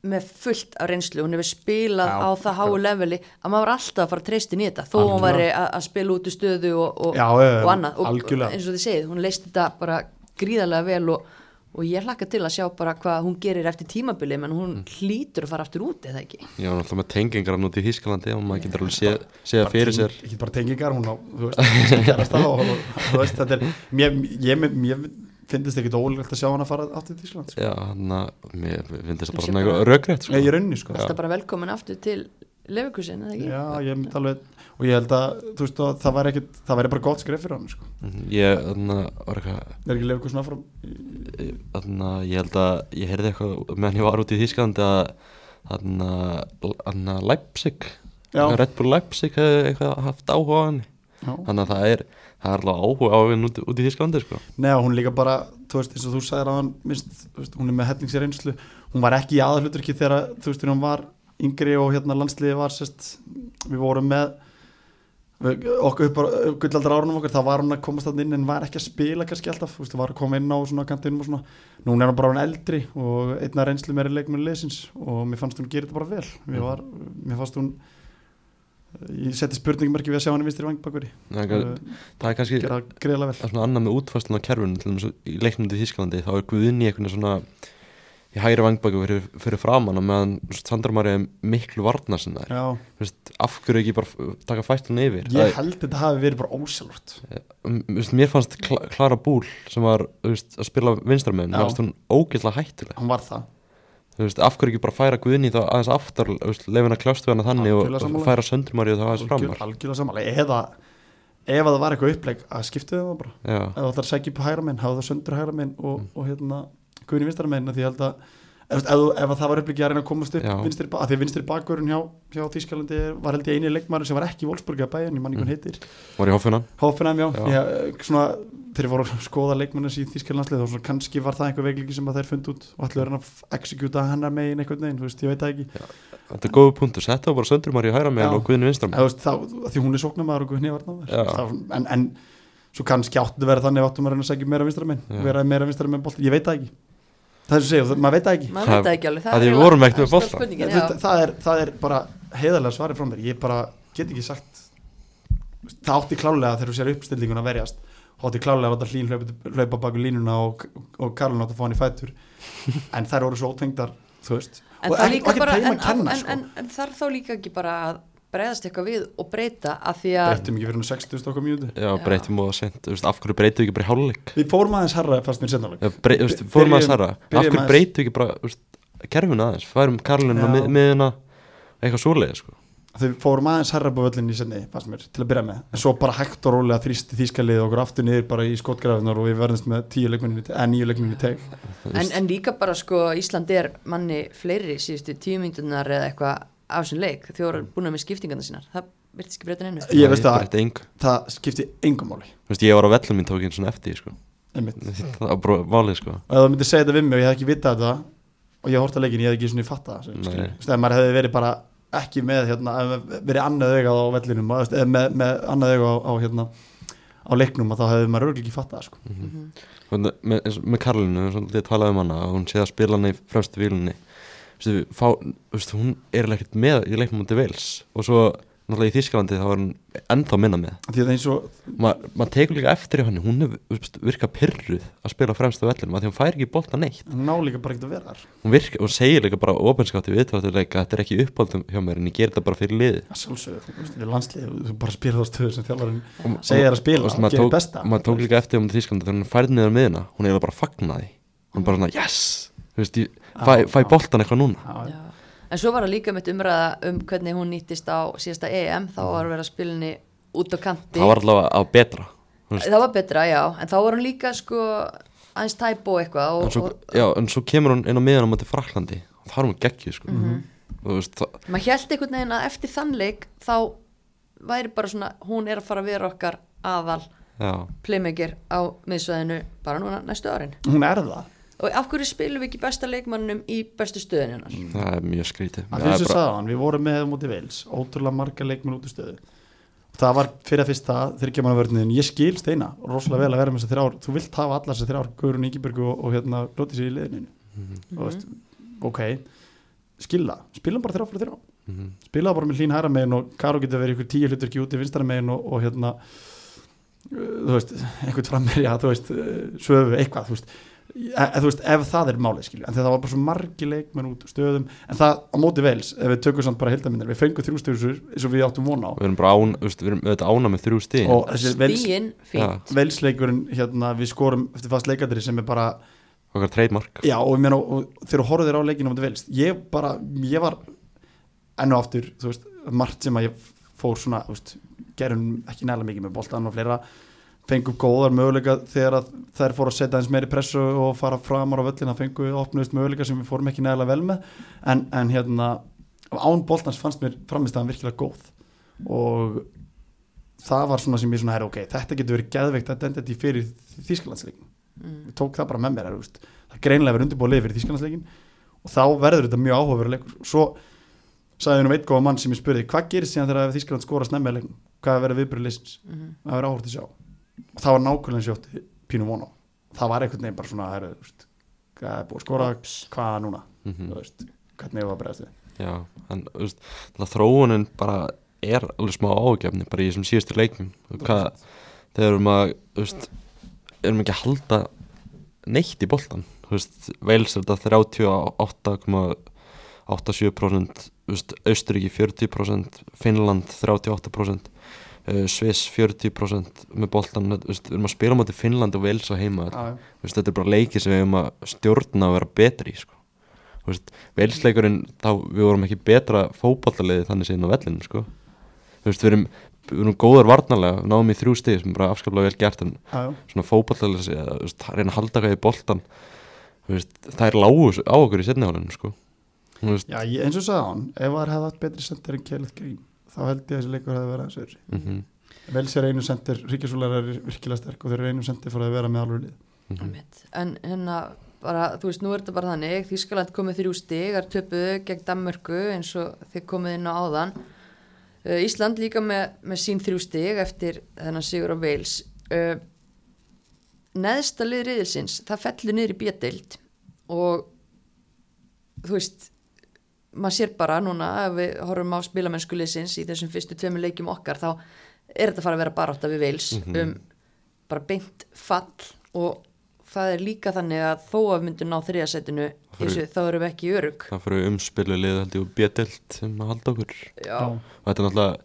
með fullt af reynslu, hún hefur spilað Já, á það háu leveli að maður alltaf að fara að treysta inn í þetta þó hún Algjörlega. væri að, að spila út í stöðu og, og, já, og annað og algjörlega. eins og þið segið, hún leist þetta bara gríðarlega vel og, og ég hlakka til að sjá bara hvað hún gerir eftir tímabili menn hún hlýtur að fara aftur út eða ekki Ég var náttúrulega með tengingar hann út í Þískalandi og maður getur alveg séð sé fyrir sér ekki bara tengingar hún á, þú veist, þú veist, þetta er mér, ég, mér, mér, finnst ekkit ólíkt að sjá hann að fara aftur til Ísland sko. Já, hann að mér finnst Ég bara bara- rökrétt sko. Nei, ég raunni sko alltaf bara velkomin aftur til Leverkusen, eða ekki? Já, ég myndi alveg og ég held að, þú veist, að það væri ekkit það væri bara gott skref fyrir hann sko Mhm, Ég, þannig að, var eitthvað er ekki svona áfram Þannig að ég held að ég heyrði eitthvað meðan ég var út í Þýskalandi að þannig að Leipzig. Red Bull Leipzig hefði eitthvað haft áhuga á Já. þannig að það er það er alveg áhuga á henni út, út í Þýskalandi sko. Nei, og hún líka bara, þú veist, eins og þú sagðir að hann minnst, þú veist, hún er með yngri og hérna landsliði var sérst, við vorum með okkur gullaldra árunum okkar, það var hún að komast þarna inn en var ekki að spila kannski alltaf, þú veist, var að koma inn á svona kantinum og svona, núna er hún bara hann eldri og einna reynslu meiri leikmenni leysins og mér fannst hún gera þetta bara vel. Mér, var, mér fannst hún ég seti spurningmerki við að sjá hann í vinstri vangbakveri það, er- það er kannski greiðlega vel. Það er svona annað með útfæslun á dæmis í leiknum til Þýskalandi þá er einhvern veginn svona í hægri vangbæku fyrir, fyrir framann og meðan Sandra Mari er miklu varna sinna Já, af hverju ekki bara taka fæstlun yfir? Ég held þetta hafi verið bara ósjálfurt Um, veist, mér fannst Kla Klara Búl sem var veist, að spila vinstramenn mér fannst hún ógeðslega hættuleg. Hann var það. Veist, af hverju ekki bara færa Guðni þá aðeins aftar leifin að kljást við hana þannig og, og færa söndrumarju þá aðeins framar. algjörlega samanlega eða ef að það var eitthvað uppleg að skiptu það bara. Já, ef það ætlar að segja upp hægra minn, og, Mm. og hérna guðin því ég held að ef, ef, ef, að það var upplegið að reyna að komast upp Já. vinstri, að því að vinstri bakvörun hjá, hjá Þýskalandi var held ég eini leikmæður sem var ekki í Wolfsburg að bæjan, ég mann einhvern heitir var í hoffuna Hoffenheim, já, Já. Ég, svona, þeir voru að skoða leikmennins í Þýskalandslið og svona, kannski var það einhver veikliki sem að þeir fund út og ætlu að reyna að exekjúta hennar megin einhvern veginn, þú veist, ég veit það ekki Þetta er góðu punktur, setta á bara söndrumarju hæra Já. með og var Já. en, en svo kannski áttu að vera þannig áttu maður að reyna að segja meira vinstra minn Já. vera meira vinstra minn bolt, ég veit það ekki það er svo segja, maður veit það ekki. Maður veit það ekki alveg að því er við eiginlega- vorum ekkert með það er það, það, er, það er bara heiðarlega svarið frá mér. Ég bara get ekki sagt það átti klálega þegar þú sér uppstillinguna að verjast átti klálega að láta hlín hlaupa, hlaupa baku línuna og, og Karlin átti að fá hann í fætur. En þær voru svo ótengdar þú veist. En og það ekki, en, að kenna en, sko. en, en þarf þá líka ekki bara að bregðast eitthvað við og breyta að því að breyttum ekki fyrir hann 60 okkar mjúti Já, Já. breytum og sent, þú veist, af hverju breytum við ekki bara í hálfleik? Við fórum aðeins herra fast mér sennaleg Já, brey, þú veist, fórum að sarra af hverju aðeins- breytum við ekki bara þú veist, kerfinu aðeins, færum Karlinu mið, miðuna eitthvað svoleiði sko. þau fórum aðeins herra på völlin í senni fast mér til að byrja með. En svo bara hægt og rólega þrýsti þýskalið okkur aftur niður bara í skotgrafinar og við verðumst með nýju leikminni teg en, en líka bara sko Ísland er manni fleiri síðustu tíu myndunar eða eitthvað af þessum leik þjóður búin með skiptingarna sínar. Það virtist ekki breyta neinu ég veist að það skipti engum máli. Þú veist, ég var á vellum minn tók einn svona eftir því, sko. einmitt. <laughs> Það var bara válið sko. og ef þú myndir segja þetta við mig og ég hef ekki vitað þetta og ég að leikin, ég hef ekki svona fatta það maður hefði verið bara ekki með hérna, ef verið annað augað á vellinum eða með, með annað augað á, á, hérna, á leiknum og þá hefði maður örgulega ekki fatta það sko. Mhm. Og með, með Karlinu, svolítið talaði um hana og hún sé að spila hana í fremstu vílunni Þú veist, fá, veist, hún er eiginlega ekkert með í leiknum mútið vils og svo náttúrulega í Þískalandi þá var hún ennþá minna með. Því að eins og Ma, maður tekur líka eftir í hann hún veist, virkað pyrruð að spila fremstu vellinum að því hún fær ekki bolta neitt. Hún ná líka bara ekkert að vera hún, virka, hún segir líka bara ofinskátt í viðtalatuleika að þetta er ekki uppáldum hjá mér en ég ger þetta bara fyrir liði að sjálfsögðu, þú við landslið þú bara spyrir þá stöðu sem þjálfarinn segir að spila og- maður tók, maður tók líka eftir um Þískalandi þegar hún færði niður miðuna hún fæ, fæ boltan eitthvað núna Já. En svo var það líka mitt umræða um hvernig hún nýttist á síðasta EM, þá var verið að spila henni út á kanti. það var allavega á betra. Það var betra, já, en þá var hún líka sko aðeins tæp og eitthvað en, og, svo, og já, en svo kemur hún inn á miðuna á móti Fraklandi og það er hún geggjuð sko. Mhm. og þú veist, maður held einhvern veginn að eftir þann leik þá væri bara svona, hún er að fara að vera okkar aðal já, playmaker á miðsvæðinu bara núna næstu árin. hún er það Og af hverju spilum við ekki besta leikmannum í bestu stöðinu hennar? það er mjög skrítið. Að Það er bara- sagði hann, við vorum með mútið vils ótrúlega marga leikmenn út í stöðu. Það var fyrir að fyrsta þegar kemur að vörðinu ég skil steina, rosalega vel að vera með þessar þrjár. Þú vilt hafa allar þessar þrjár, Guðrún Íkiberg og, og hérna glóti sér í liðinu. Mhm. og veist, ok skilla, spilum bara þrjá fyrir þrjá Mhm. spilaðu bara með hlín hæra megin og Karó getur verið ykkur tíu hlutur ekki út í vinstara megin og, og hérna uh, þú veist, einhvern frammerja þú veist, uh, söfu, eitthvað þú veist, e, e, þú veist, ef það er málið skilju, en þegar það var bara svo margi leikmenn út stöðum, en það á móti vels ef við tökum samt bara hildaminir, við fengum þrjústöðusur eins og við áttum vona á. Við erum bara án, við erum auðvitað ána með þrjú stíð og þessi velsleikurinn hérna, við skorum eftir fast leikadri sem er bara okkar treytmark Já og, ég meina, og þegar þú horfðir á leikinu um þetta velst, ég bara, ég var enn og aftur, þú veist, margt sem að ég fór svona, þú veist, gerum ekki nægilega mikið með boltan og fleira fengum góðar möguleika þegar að þær fóru að setja eins meiri pressu og fara framar á völlin, það fengu opnust möguleika sem við fórum ekki nægilega vel með. En, en hérna, án boltans fannst mér framistæðan virkilega góð. Og það var svona sem ég svona, herra, ok, þetta getur verið geðveikt identity fyrir Þísklandsleikin mm. ég tók það bara með mér er, veist, það greinlega verið undirbúið fyrir Þísklandsleikin og þá verður þetta mjög áhugaverður leikur svo sagði ég nú eitt góða mann sem ég spurði hvað gerist síðan þegar Þískland skora snemmi að leikum hvað verður viðbyrður leysins Mhm. það verður áhugað að sjá. og það var nákvæmlega sjótti pínu vona það var einhvern veginn bara svona hvað er búið að skora hvað núna? Mm þú veist, hvernig er það að bregðast við? Já, en veist, það þróunin bara er alveg smá ágefni bara í þessum síðustu leikjum. Hvað, þegar erum að veist, erum ekki að halda neitt í boltan Wales er þetta 38,87% þú veist, Austuríki 40% Finnland 38% uh, Sviss 40% með boltan, við erum að spila motið Finnland og á heima þetta er bara leiki sem við hefum að stjórna að vera betri sko. Velsleikurinn þá við vorum ekki betra fótballaliði þannig síðan á vellinu sko. við erum, við erum góðar varnarlega við náðum í þrjú stig sem er bara afskaplega vel gert en já. svona þú veist, að reyna að halda hvað í boltan það er lágu á okkur í setnihálinu sko. Já, ég, eins og sagði hann ef það hefði hatt betri sendir en Kjellið Green þá held ég að þessi leikur hefði verið aðeins öðru mm Vels er einu sendir, Ríkjasúlar er virkilega sterk og þeir eru einu sendir fyrir að vera með alveg lið. Mhm. Einmitt. en hérna bara, þú veist, nú er þetta bara þannig. Þískaland komið þrjú stig, er töpuðu gegn Danmörku eins og þið komið inn á áðan. Uh, Ísland líka með, með sín þrjú stig eftir þennan sigur á Wales. Uh, neðsta lið riðilsins, það fellur niður í bjödeild og þú veist maður sér bara núna ef við horfum á spilamennsku liðsins í þessum fyrstu tveimur leikjum okkar þá er þetta fara að vera barátta við Wales Mhm. um bara beint fall og það er líka þannig að þó að við myndum ná þriðasætinu þá erum við ekki í örug það fyrir umspilu lið held ég og bjödelt sem að halda okkur. Já, og þetta er náttúrulega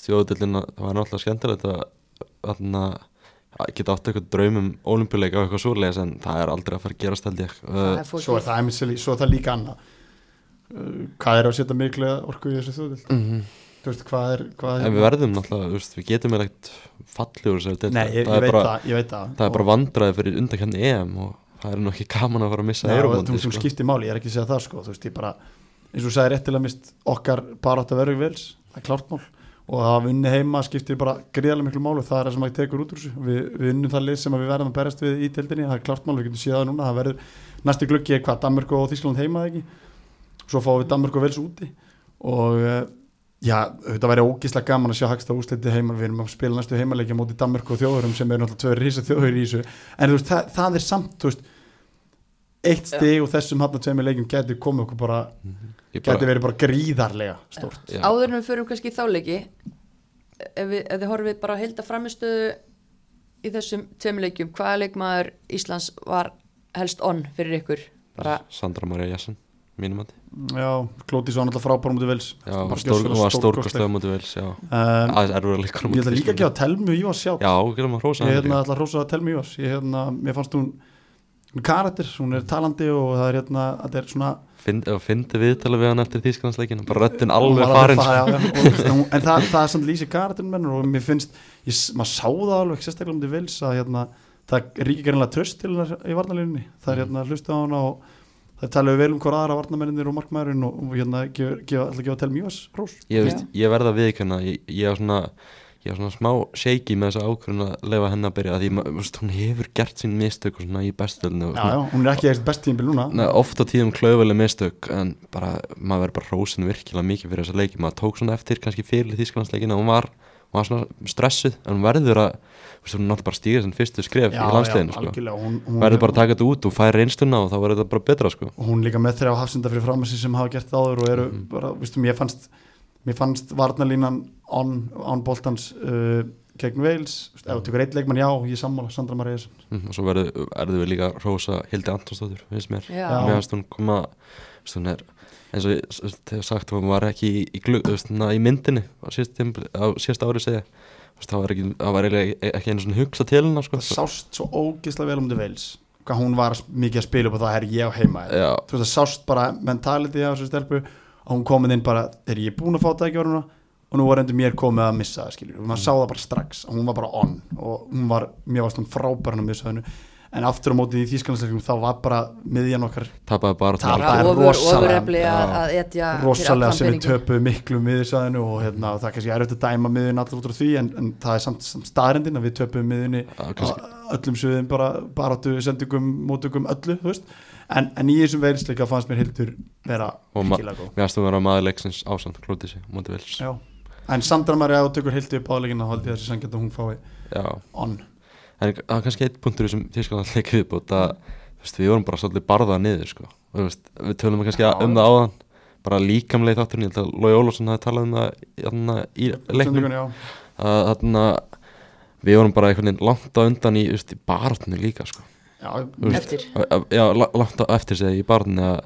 stjóðdillin það var náttúrulega skemmtilegt að, að, geta átt eitthvað draumum ólimpileika og eitthvað svoleiðis en það er aldrei að fara að gerast held ég. Svo er það, svo er það líka annað Hvað er að setja miklu orku í þessu þjóðild? mm Þú veist, hvað er, hvað en við verðum náttúrulega, þú veist, við getum með eitt fallið úr ég, það, er bara, það, það. það er bara vandraði fyrir undakenni EM og það er nú ekki gaman að fara að missa Nei, og þú veist, þú sko. skiptir máli, ég er ekki að segja það sko, þú veist, ég bara eins og þú sagði réttilega mist okkar bara átt að vera vels, það er klárt mál. Og það að vinni heima skiptir bara gríðarlega miklu málu, það er það sem maður tekur út úr þessu. Við, við vinnum það lið sem að við verðum að berast við í tildinni, það er klárt mál, við getum séð það núna það verður næstu gluggi er hvað, Danmörk og Þískland heima eða ekki, svo fáum við Danmörk og vels úti. Og eh, já, þetta væri ógíslega gaman að sjá hagsta úsliti heima, við erum að spila næstu heimaleikja móti Danmörk og þjóðurum sem er náttúrulega tvö rísa þjóður í þessu, en þú veist, það, það er samt, þú veist eitt stig og þessum hann að tveimur leikjum geti komið okkur bara, bara, verið bara gríðarlega stórt. Já, áður en við förum kannski í þáleiki ef, við, ef þið horfið bara að heilda framistöðu í þessum tveimur leikjum hvaða leikmaður Íslands var helst on fyrir ykkur? Bara, Sandra Maria Jassen mínum að já, Klótis var náttúrulega frábár mútið vels já, hún var stórkostlega mútið vel já, um, aðeins erfur að líka ég ætla líka að telmi Ívars sjá já, getum að hrósa ég hann hérna líka. ætla að hrósa telmi Ívars ég hérna, fannst hún hún er karakter, hún er talandi og það er hérna, þetta er svona fyndi viðtala við hann eftir þýskalandsleikin bara röttin hún alveg farin fara, já, já, og, veist, hún, en það, það er samt lýsi karakterin menn og mér finnst, ég, maður sá það alveg sérstaklega um til vils að hérna, það ríkir gerðinlega tröst til hennar í varnalínunni það er hérna hlusta á hana og það talaðu vel um hver aðra varnamenninir og markmaðurinn og, og hérna gefa, gefa, að gefa telmi Ívars rós ég, veist, ég verða að viðkjöna ég, ég er svona ég er svona smá shaky með þessa ákvörðun að lefa henni að byrja því ma- þú veist, hún hefur gert sín mistök og svona í bestöldinu já, já, hún er ekki eitthvað best tímbil núna. Nei, oft á tíðum klauðveli mistök en bara, maður verður bara hrósin virkilega mikið fyrir þessa leiki, maður tók svona eftir kannski fyrir þýskalandsleikina, hún var hún var svona stressuð, en hún verður að þú veist, hún náttúrulega bara stíga sem fyrstu skref já, í landsleginu, já, sko. algjörlega hún, hún, verður bara að taka þetta út og færa reynsluna og þá verður þetta bara betra, sko. Og hún líka með þrjá hafsenda fyrir framessi sem hafa gert það áður og eru Mhm. bara, viðstum, ég fannst mér fannst varnalínan án, boltans uh, gegn Wales, þú veist, ef þú tekur eitt leikmann já, ég er sammála, Sandra Marías mm, og svo verður við líka að rósa Hildi Antonsdóttur finnst mér, mér finnst hún koma þú veist, hún er eins og þegar sagt hún var ekki í, í, veist, na, í myndinni á síðast, á ári segja það var ekki, var eiginlega ekki einu svona hugsa til hennar sko. það sást svo ógeðslega vel um til Wales hvað hún var mikið að spila upp og það er ég á heima þú veist það sást bara mentality af þessu stelpu og hún komin inn bara, er ég búin að fá það ekki orðuna og nú var endur mér komið að missa það og maður sá það bara strax að hún var bara on og hún var, mér varst hún frábæran að missa hennu en aftur á mótið í þýskanlandsleikum þá var bara miðjan okkar tapaði bara Tapaði. er rosalega- að, að rosalega sem við töpuðum miklu miðjursæðinu og hérna, það er kannski erfitt að dæma miðjun allir út á því en, en það er samt, samt staðrendin að við töpuðum á öllum sviðum bara baráttu, sendugum, mótugum, öllu en, en í þessum verilsleika fannst mér Hildur vera Og virkilega góð. mér finnst þú vera maður leiksins ásand klótið sig, mútið vils Já. en Sandra Maria og tökur Hildur upp áleikina þá held ég þessi sangjant að hún fái on en það er kannski eitt punktur sem tískan leik viðbútt að veist, við vorum bara svolítið barðað niður sko. veist, við tölum kannski Já. um það áðan bara líkamleið þátturinn, ég held að Lói Ólafsson hafi talað um það þarna í leiknum já. að þarna við vorum bara einhvern veginn langt á undan í, í barðinu líka sko. Já, veist, Eftir. að- að- já, la- langt á eftir segja í barðinu að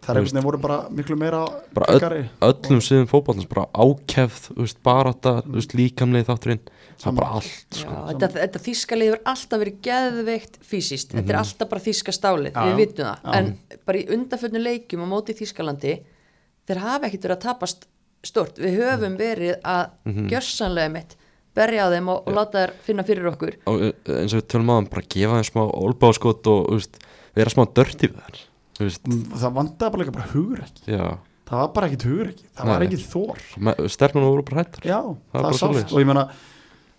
það er einhvern veginn voru bara miklu meira Bara kakari. öllum sviðum fótballins bara ákefð, þú veist, barátta þú veist, líkamleið þátturinn það er bara allt Já, sko. þetta, þetta þýskalið hefur alltaf verið geðveikt fysiskt, þetta er alltaf bara þýska stálið, Já, við já. vitum það. Já. en bara í undanfötnu leikjum á móti Þýskalandi þeir hafa ekkert verið að tapast stort, við höfum verið að gjörsanlega mitt berja á þeim og, og láta þær finna fyrir okkur. Og uh, eins og við tölum á bara gefa þeim smá olbáskot og veist, vera smá dörti við þær þú veist, það vandaði bara líka bara hugur ekki já. Það var bara ekkit hugur ekki, það Nei. var ekkit þór sternum voru bara hættar Já, Það það, og ég meina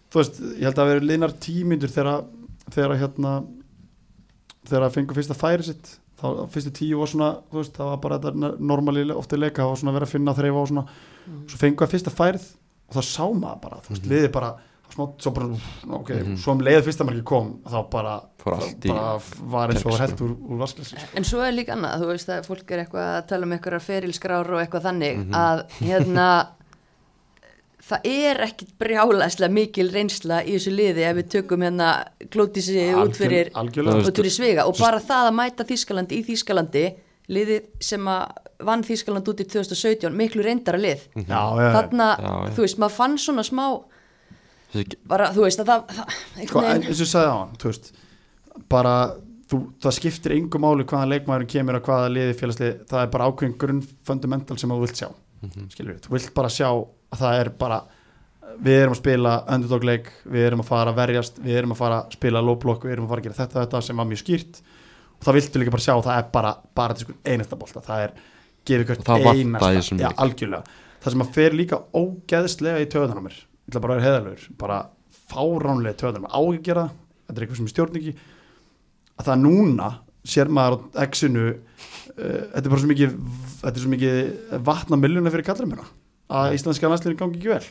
þú veist, ég held að vera liðnar tímyndur þegar þegar hérna þegar að fengu fyrsta færi sitt. Þá fyrstu tíu var svona, þú veist, það var bara þetta normali ofta leika, það var svona að vera að finna þreif á svona, svo fengu að fyrsta færið og þá sá maður bara, þú veist, Mhm. liði bara smá, svo bara, ok, svo um leiði fyrsta marki kom, þá bara, bara var eins og held úr, úr vasklesi en svo er líka annað, þú veist að fólk er eitthvað að tala um eitthvað ferilskrár og eitthvað þannig Mhm. að hérna <laughs> það er ekkit brjálæslega mikil reynsla í þessu liði ef við tökum hérna klótisi út fyrir í svega og bara það að mæta Þískalandi í Þískalandi liðið sem að vann Þískaland út í 2017 miklu reyndara lið. Já, já, þarna, Já, já. þú veist, maður fann svona smá bara, þú veist, að það, það sko, eins og ég sagði á hann þú veist, bara þú, það skiptir yngu máli hvaðan leikmaðurinn kemur og hvaða liði félagslið, það er bara ákveðin grunn fundamental sem þú vilt sjá. Mhm. skilur við, þú vilt bara sjá að það er bara við erum að spila underdog leik, við erum að fara að verjast við erum að fara að spila low block við erum að fara að gera þetta, þetta sem var mjög skýrt. Og það viltu líka bara sjá að það er bara bara sko einasta bolta, það er gefið hvert einasta, leik. algjörlega. Það sem að fer líka ógeðslega í töðunar á mér ég ætla bara að vera heðalur bara fáránlega töðunar, á ekki að gera það, þetta er eitthvað sem er stjórningi að það núna sér maður á X-inu uh, þetta er bara svo mikið svo mikið vatna milluna fyrir kallrimuna að íslenska landsliðin gangi ekki vel.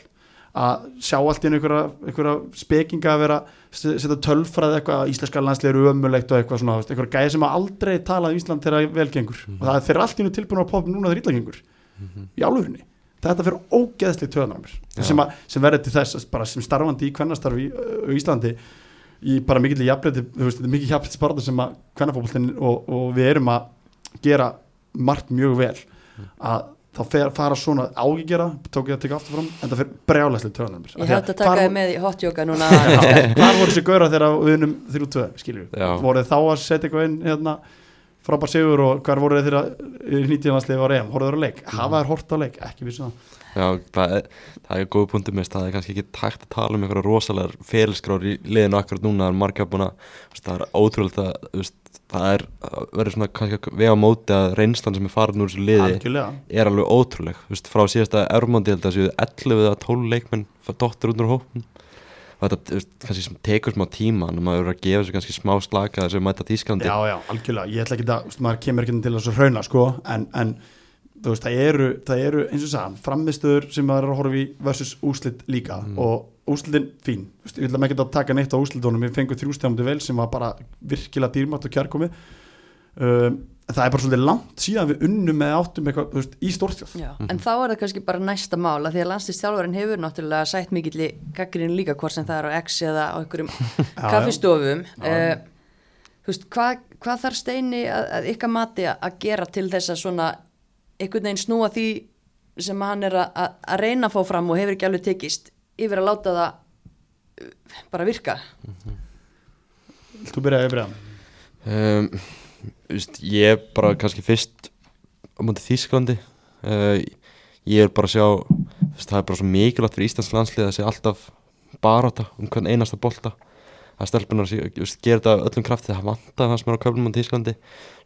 Að sjá allt í einhverja, einhverja spekinga að vera setja tölfræði eitthvað að íslenska landslið eru ömulegt og eitthvað svona, einhverja gæði sem aldrei talað um Ísland þegar velgengur og það er þeir allt í einu tilbúin að poppa núna þegar illagengur í álfurinni þetta fyrir ógeðsli töðan á mér. Já. sem, að, sem verður til þess að bara sem starfandi í kvennastarfi í, uh, í Íslandi í bara mikill jafnleiti, þetta er mikill jafnleiti sparta sem að kvennafólkinn og, og við erum að gera margt mjög vel. Að þá fer, fara svona ágigera tók ég að teka aftur fram, en það fyrir brjálæslega mér ég hætti að taka þið með í hotjóka núna Hvar voru þessi gauðra þegar við unum 3-2, skiljum við? Já. Voru þið þá að setja eitthvað inn hérna, frábær sigur og hvar voru þið þegar nýtjanansliði var EM? Hóruðu þeir á leik? Hafa þær hort á leik? Ekki vissu það. Já, það er, það er góð punktum mest, það er kannski ekki takt að tala um einhverja rosalegar ferilskrár í liðinu akkurat núna, það er marga búin að það er ótrúlega það er, það verður svona kannski vega móti að reynslan sem er farin úr þessu liði Algjörlega. er alveg ótrúleg, þú veist, frá síðasta Ermondi held að séu 11 eða 12 leikmenn dottir út úr hópum og þetta, veist, kannski sem tekur smá tíma en maður verður að gefa sér kannski smá slaka þess að mæta Þísklandi Já, já, algjörlega. Ég ætla ekki að, veist, maður kemur ekki til þess að hrauna, sko, en, en þú veist, það eru, það eru eins og sagðan, framistöður sem maður er að horfa í versus úslit líka. Og úslitin fín, þú veist, ég ætla ekki að taka neitt á úslitunum, við fengum til vel sem var bara virkilega dýrmætt og kjærkomið um, það er bara svolítið langt síðan við unnum með áttum eitthvað þú veist, í stórstjóð Já, en þá er það kannski bara næsta mála því að landslýstjálfarinn hefur náttúrulega sætt mikill í gaggrinni líka hvort sem það er á X eða á einhverjum <laughs> kaffistofum. Uh, þú veist, hvað, hvað þarf Steini að, að ykkar mati að- gera til þess að svona einhvern veginn snúa því sem hann er að- að reyna að fá fram og hefur ekki alveg tekist yfir að láta það uh, bara virka. Þú byrjaði að byrja um, ég er bara kannski fyrst á móti Þísklandi uh, ég er bara að sjá veist, það er bara svo mikilvægt fyrir Íslands landslið að sé alltaf baráta um hvern einasta bolta að stelpunar gera þetta öllum krafti það vantar það sem er á köflum á Þísklandi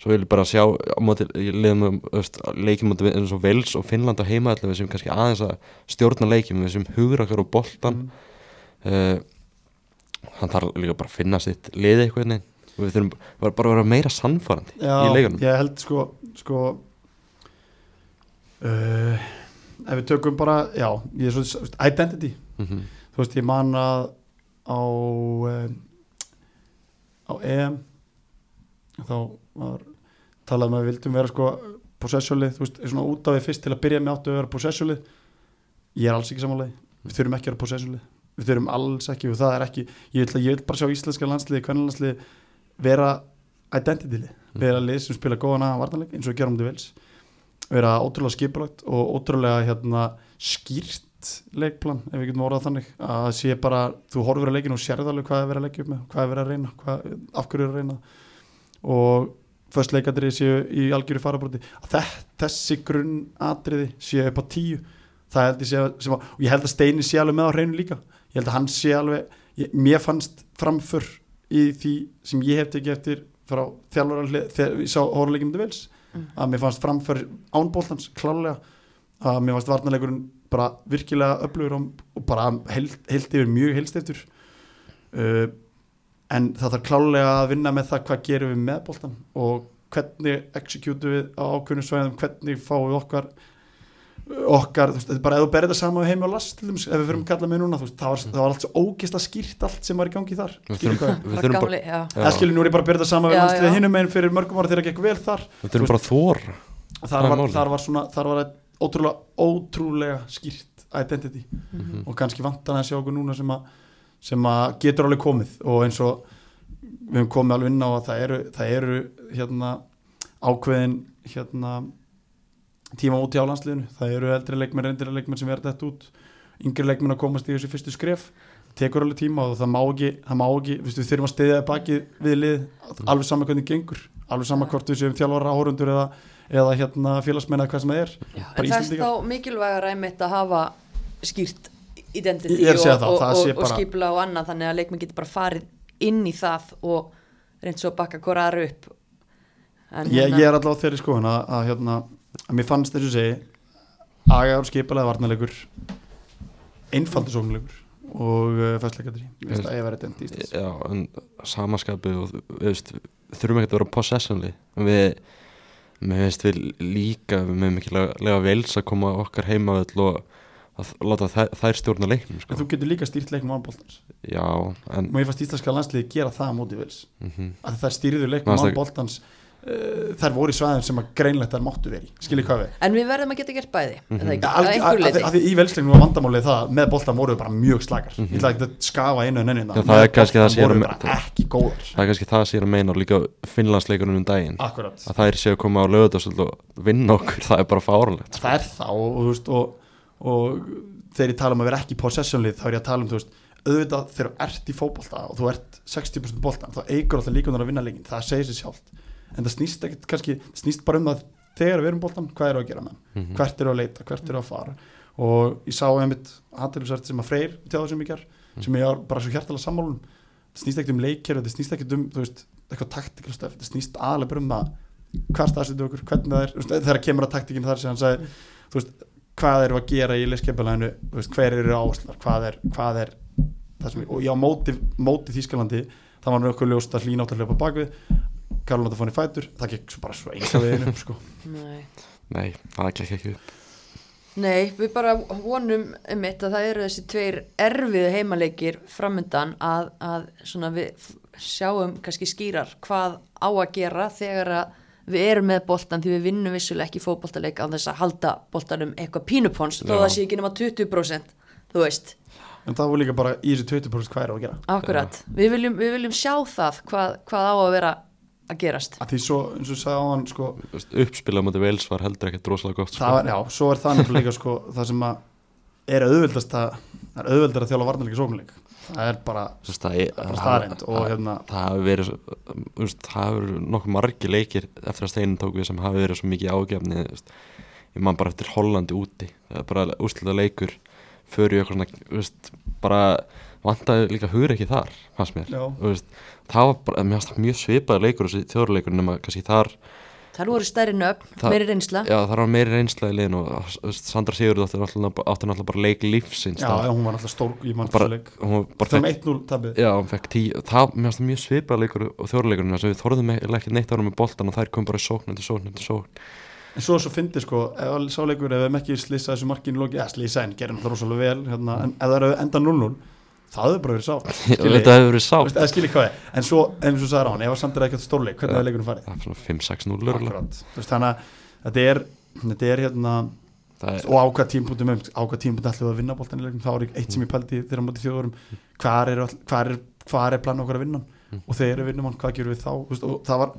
svo vil ég bara sjá leikjum móti eins og Vels og Finnland á heima við sem kannski aðeins að stjórna leikjum við sem hugur okkar á boltan uh, hann þarf líka bara að finna sitt liði eitthvað og við þurfum bara, bara að vera meira sannfærandi í leikunum ég held sko sko uh, ef við tökum bara já, ég er svo, identity. Mm þú veist, ég man að á um, á EM þá var talað um að við vildum vera sko possessionlið, þú veist, svona út af við fyrst til að byrja með áttu að vera possessionlið ég er alls ekki samanlega, við þurfum ekki að vera possessionlið við þurfum alls ekki og það er ekki ég vil, ég vil bara sjá íslenska landsliði, hvernig landsliði vera identity lið vera lið sem spila góðan að vartanleik eins og gerum þetta vels vera ótrúlega skipulagt og ótrúlega hérna, skýrt leikplan ef við getum orðað þannig að sé bara, þú horfur að leikinu og sérð alveg hvað er verið að leikja upp með, hvað er verið að reyna hvað, af hverju er að reyna. Og först leikadri séu í algjöru þess, þessi grunnatriði séu upp á tíu það held ég sé að, sem að og ég held að Steini sé alveg með á hreinu líka. Ég held að hann sé alveg, ég, mér fannst framför í því sem ég hef tekið eftir frá þjálfur þegar ég sá hóruleikinu til vels að mér fannst framför ánbóltans klálega að mér fannst varnarleikurinn bara virkilega öflugur og, bara heilt, heilt yfir mjög heilstiftur uh, en það þarf klálega að vinna með það hvað gerum við með bóltan og hvernig executum við á ákveðnum svæðum hvernig fáum við okkar okkar, þú veist, þetta er bara ef þú berið þetta saman við heimi og last til þeim, ef við fyrir að kalla með núna þú veist, það var, það var allt svo ógist að skýrt allt sem var í gangi þar. Við við bara já, Já. nú er ég bara að byrja þetta saman við Já, landsliðið já. hinum einn fyrir mörgum ára þegar það gekk vel þar. Við þurfum bara að þóra þar Það var, þar var svona þar var eitt ótrúlega, ótrúlega skýrt identity. Mhm. og kannski vantan að sjá okkur núna sem að, sem að getur alveg komið. Og eins og við höfum komið alveg inn á að það eru, það eru hérna ákveðin hérna tíma út í álandsliðinu, það eru eldri leikmenn reyndir leikmenn sem verða þetta út. Yngri leikmenn að komast í þessu fyrstu skref. Tekur alveg tíma og það má ekki, það má ekki við þurfum að stiðja baki við lið. Alveg sama hvernig gengur, alveg sama hvort við séum þjálfara áhórundur eða, eða hérna félagsmenn eða hvað sem það er Já, en það er þá mikilvægar einmitt að hafa skýrt identity er og, það, og, það og, og skipla og annað þannig að leikmenn getur bara farið inn í það og reynd svo bakka hvora aðra upp. En ég, hérna- ég er alltaf á þeirri skoðun að, að, hérna, að mér fannst þessu segi agaður skipalega varnarleikur einfaldur sóknarleikur og uh, fæstleikadri ég veist að ég verið dent í en samaskapu og þurfum ekki að vera possessionli við mér veist við líka við meðum ekki lega, vels að koma okkar heima og að láta þær, stjórna leiknum sko. þú getur líka stýrt leiknum án boltans já, en og ég fannst íslenska landsliði gera það á móti vils mm að þær stýrðu leiknum án það- boltans uh, þær voru í svæðum sem að greinlegt þær máttu veri skiljið hvað við? En við verðum að geta gert bæði mm. -hmm. Ja, að alg- einhver að, að, leiti að því í velsleiknum var vandamálið það með boltan voru við bara mjög slakar. Ég ætla ekki að skafa einu en Já, það er kannski það sem ég er það er kannski það sem ég er að meina og líka finnlandsleikunum um daginn. Akkurat. Að þær séu að koma á lögutasöld og vinna okkur, það er bara fáralegt það er það og, og, og, og þegar ég tala um að vera ekki possessionlið þá er ég að tala um þú veist, auðvitað þegar þú ert í fótbolta og þú ert 60% boltan þá eigur alltaf líkunar að vinna leikin, það segir sér sjálft en það snýst ekkert kannski snýst bara um það þegar við erum boltan, hvað eru að gera með hann? Mhm. hvert eru að leita, hvert eru að fara? Og ég sá einmitt aðeinsvært sem að freyr tjáða sem ég ger, sem ég var bara svo hjartalega sammálun það snýst ekkert um leikir það snýst ekkert um, þú veist, eitthvað taktikal stöf. Það snýst aðalega bara um það hvað staðsettu okkur, hvernig það er veist, þegar kemur að taktikinn þar sem hann sagði þú veist, hvað eru að gera í leikskeipalæðinu hver eru áherslar, hvað er, hvað er og já, móti, móti Þískalandi, það var nokkuð ljóst að hlýna átt að hljópa bakvið, Karol átt að fóna í fætur það gekk svo bara svo enga veginn upp sko. Nei. nei, það gekk ekki upp. Nei, við bara vonum einmitt að það eru þessi tveir erfiðu heimaleikir framundan að, að svona við sjáum kannski skýrar hvað á að gera þegar að við erum með boltan því við vinnum vissulega ekki fótboltaleik á þess að halda boltanum eitthvað pínupons þó það sé ekki nema 20% þú veist, En það var líka bara í þessu 20% hvað er á að gera. Akkurat. Við viljum, við viljum sjá það hvað, hvað á að vera að gerast. Að Því svo, eins og sagði á hann sko, uppspilað mútið Wales var heldur ekkert rosalega gott sko. það var, Já, svo er það nefnilega líka sko, það sem að er auðveldast að það er auðveldar að þjála varnarleika sóknuleik Það er bara, bara staðreind og hérna það hafi verið veist, það hafi verið nokkuð margi leikir eftir að steinin tók við sem hafi verið svo mikið ágefni ég man bara eftir Hollandi úti. Það er bara úrsluta leikur fyrir eitthvað svona þú veist, bara vantaði líka hugur ekki þar fannst mér. Veist, það var bara, mér fannst það mjög svipaði leikur þessi þjóðurleikur nema kannski þar þar voru stærri nöfn, Það- meiri reynsla. Já það var meiri reynsla í liðin og veist, Sandra Sigurður átti náttúrulega, bara leik lífsins Já, þar. já, hún var alltaf stór í mann bara, þessu leik. hún var bara Það er 1-0 tabið já, hún fekk tí það, mér fannst það mjög svipaði leikur og þjóðurleikurinn þess að við þorðum ekki neitt ára með boltan og þær kom bara í sókn eftir sókn eftir sókn. En svo svo fyndi sko, ef að sáleikur ef við hefum ekki slýsa þessu markinu loki, eða slýsa en gerum það rosalega vel, hérna, en ef það eru enda 0-0 það hefur bara verið sátt <laughs> þetta hefur verið Þú sátt hvað er, en svo, eins og sagði Rán, ef að samt er ekki stórleik, hvernig er leikurinn farið? það er svona 5-6-0 örugglega. Akkurat, þú veist, þannig að þetta er, þetta er hérna, það er, og á hvað tímpunktum, á hvað tímpunktum ætlum við að vinna leikum, þá er eitt sem ég pældi þegar á móti þjóðurum, hvar er, er, hvar er plan okkar að vinna? Mm. og þegar við vinnum hann, hvað gerum við þá? Þú veist, og það var,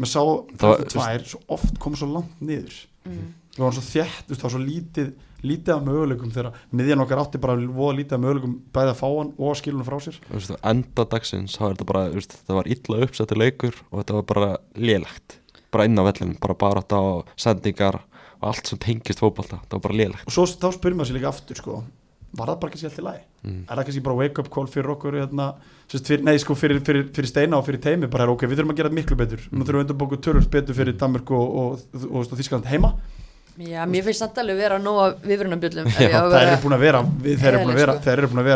maður sá, Það var- það tvær, svo oft kom svo langt niður mm. við varum svo þétt, þú veist, það var svo lítið lítið af möguleikum þegar miðjan okkar átti bara voða lítið af möguleikum bæði að fá hann og að hann frá sér. Veist, enda dagsins er þetta bara, veist, þetta var illa uppsettu leikur og þetta var bara lélegt. Bara inn á vellinu, bara bara á sendingar og allt sem tengist fótbolta það var bara lélegt. Og svo þá spyrir maður sér líka aftur sko, var það bara kannski allt í lagi? Mm. er það kannski bara wake up call fyrir okkur hérna, fyrir, nei sko fyrir, fyrir, fyrir steina og fyrir teimi bara er ok, við þurfum að gera þetta miklu betur. Nú þurfum við undan bóku tölvöld betur fyrir Danmörk og, og, og, og, og Þískland heima já, mér finnst samt alveg vera nóg af að þeir vera eru búin að vera þeir eru búin að vera, Eðlileg, sko. þeir eru búin að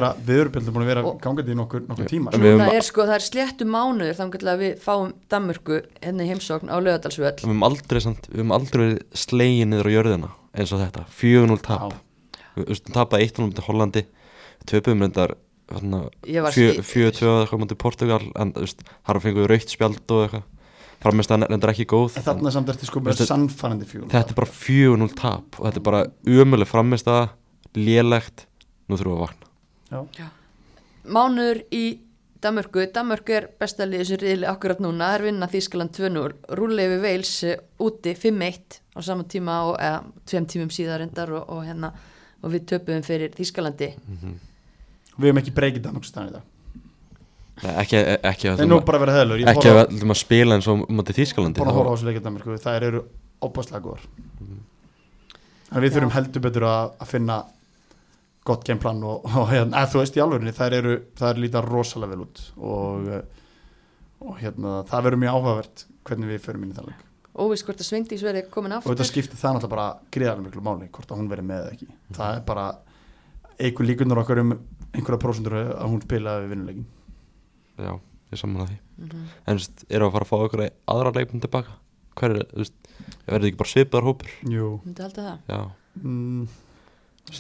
vera að gangandi í nokkur, nokkur tíma sko. Núna höfum- er sko, það er sléttu mánuður þannig að við fáum Danmörku hérna í heimsókn á lögadalsvöll við höfum aldrei, aldrei slegið niður á jörðina eins og þetta, 4-0 tap. Við tapaði 1-0 mútið Hollandi töpum reyndar Ég var 4-2 eða eitthvað mútið Portugal en þar fengum við raukt spjald og eitthvað framist að reyndar ekki góð. En þarna samt ertu sko með Veistu, sannfærandi fjögur þetta er bara 4-0 tap og þetta er bara umulig framist að lélegt, nú þurfum við að vakna. Já. mánuður í Danmörku. Danmörku er besta liðið sem riðli akkurat núna. Það er vinna Þískaland 2-0 rúlega við Veils úti 5-1 á sama tíma og eða, tveim tímum síðar endar og, og hérna og við töpuðum fyrir Þískalandi við hefum ekki breykið Danmörkstæðan í dag ekki, ekki að við að spila eins og mútið Þískalandi búin að horfa á þessu leikja Danmörku þær eru opaslega góðar. En við Já. þurfum heldur betur að, að finna gott gameplan og, <laughs> og hérna, að, þú veist í alvörinni þær eru, það er lítið rosalega vel út og, og hérna það verður mjög áhugavert hvernig við förum inn í það leik. Óvist hvort að Svindís verði komin og þetta aftur skiptir það náttúrulega bara greiðarlega miklu máli hvort að hún verður með eða ekki. Það er bara einhver líkunar okkar um einhverja prósendur að hún spila við vinnuleikin Já, ég saman að því Mhm. En þú veist, erum við að fara að fá okkur aðra leikmenn tilbaka? Hver er, þú veist, verður ekki bara svipaðar hópur? Jú myndi halda það Já, mm,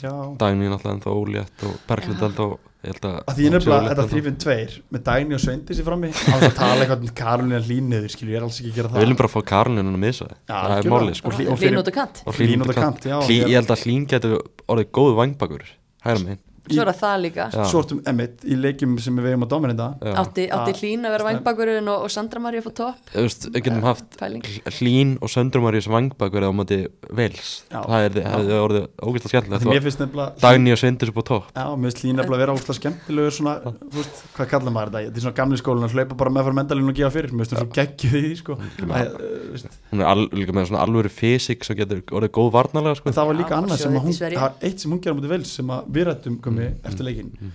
Já Dagný náttúrulega ennþá ólétt og Berglind held að því nefnilega þetta þrýfinn tveir með Dæni og Sveindis í frammi á þess að tala eitthvað um Karolina Líniður skilju, ég er alls ekki að gera það Við viljum bara fá Karolinu að missa það er málið sko Og Lín út og kant ég- held að Hlín getur orðið góð vangbakur Hæra megin svo er það það líka. Já. Svo ertum Emmett í leikjum sem við vegum á Dominenda Já. átti, átti. Hlín að vera vangbakurinn og, og Sandra María fór topp? Þú veist, við getum haft pæling. Hlín og Söndrumaríus vangbakur á móti Vels Já. Það er- hefði orðið ógæslega skemmtilegt Því mér og Sveindur upp á topp. Já, mér finnst Hlín að vera óslega skemmtilegur svona, þú veist, hvað kallar maður þetta? Þetta er svona gamli skólinn að hlaupa bara með fyrir mendalinn og gefa fyrir. Mér finnst það svo geggjuð í var að var að komi Mm, eftir leikin mm,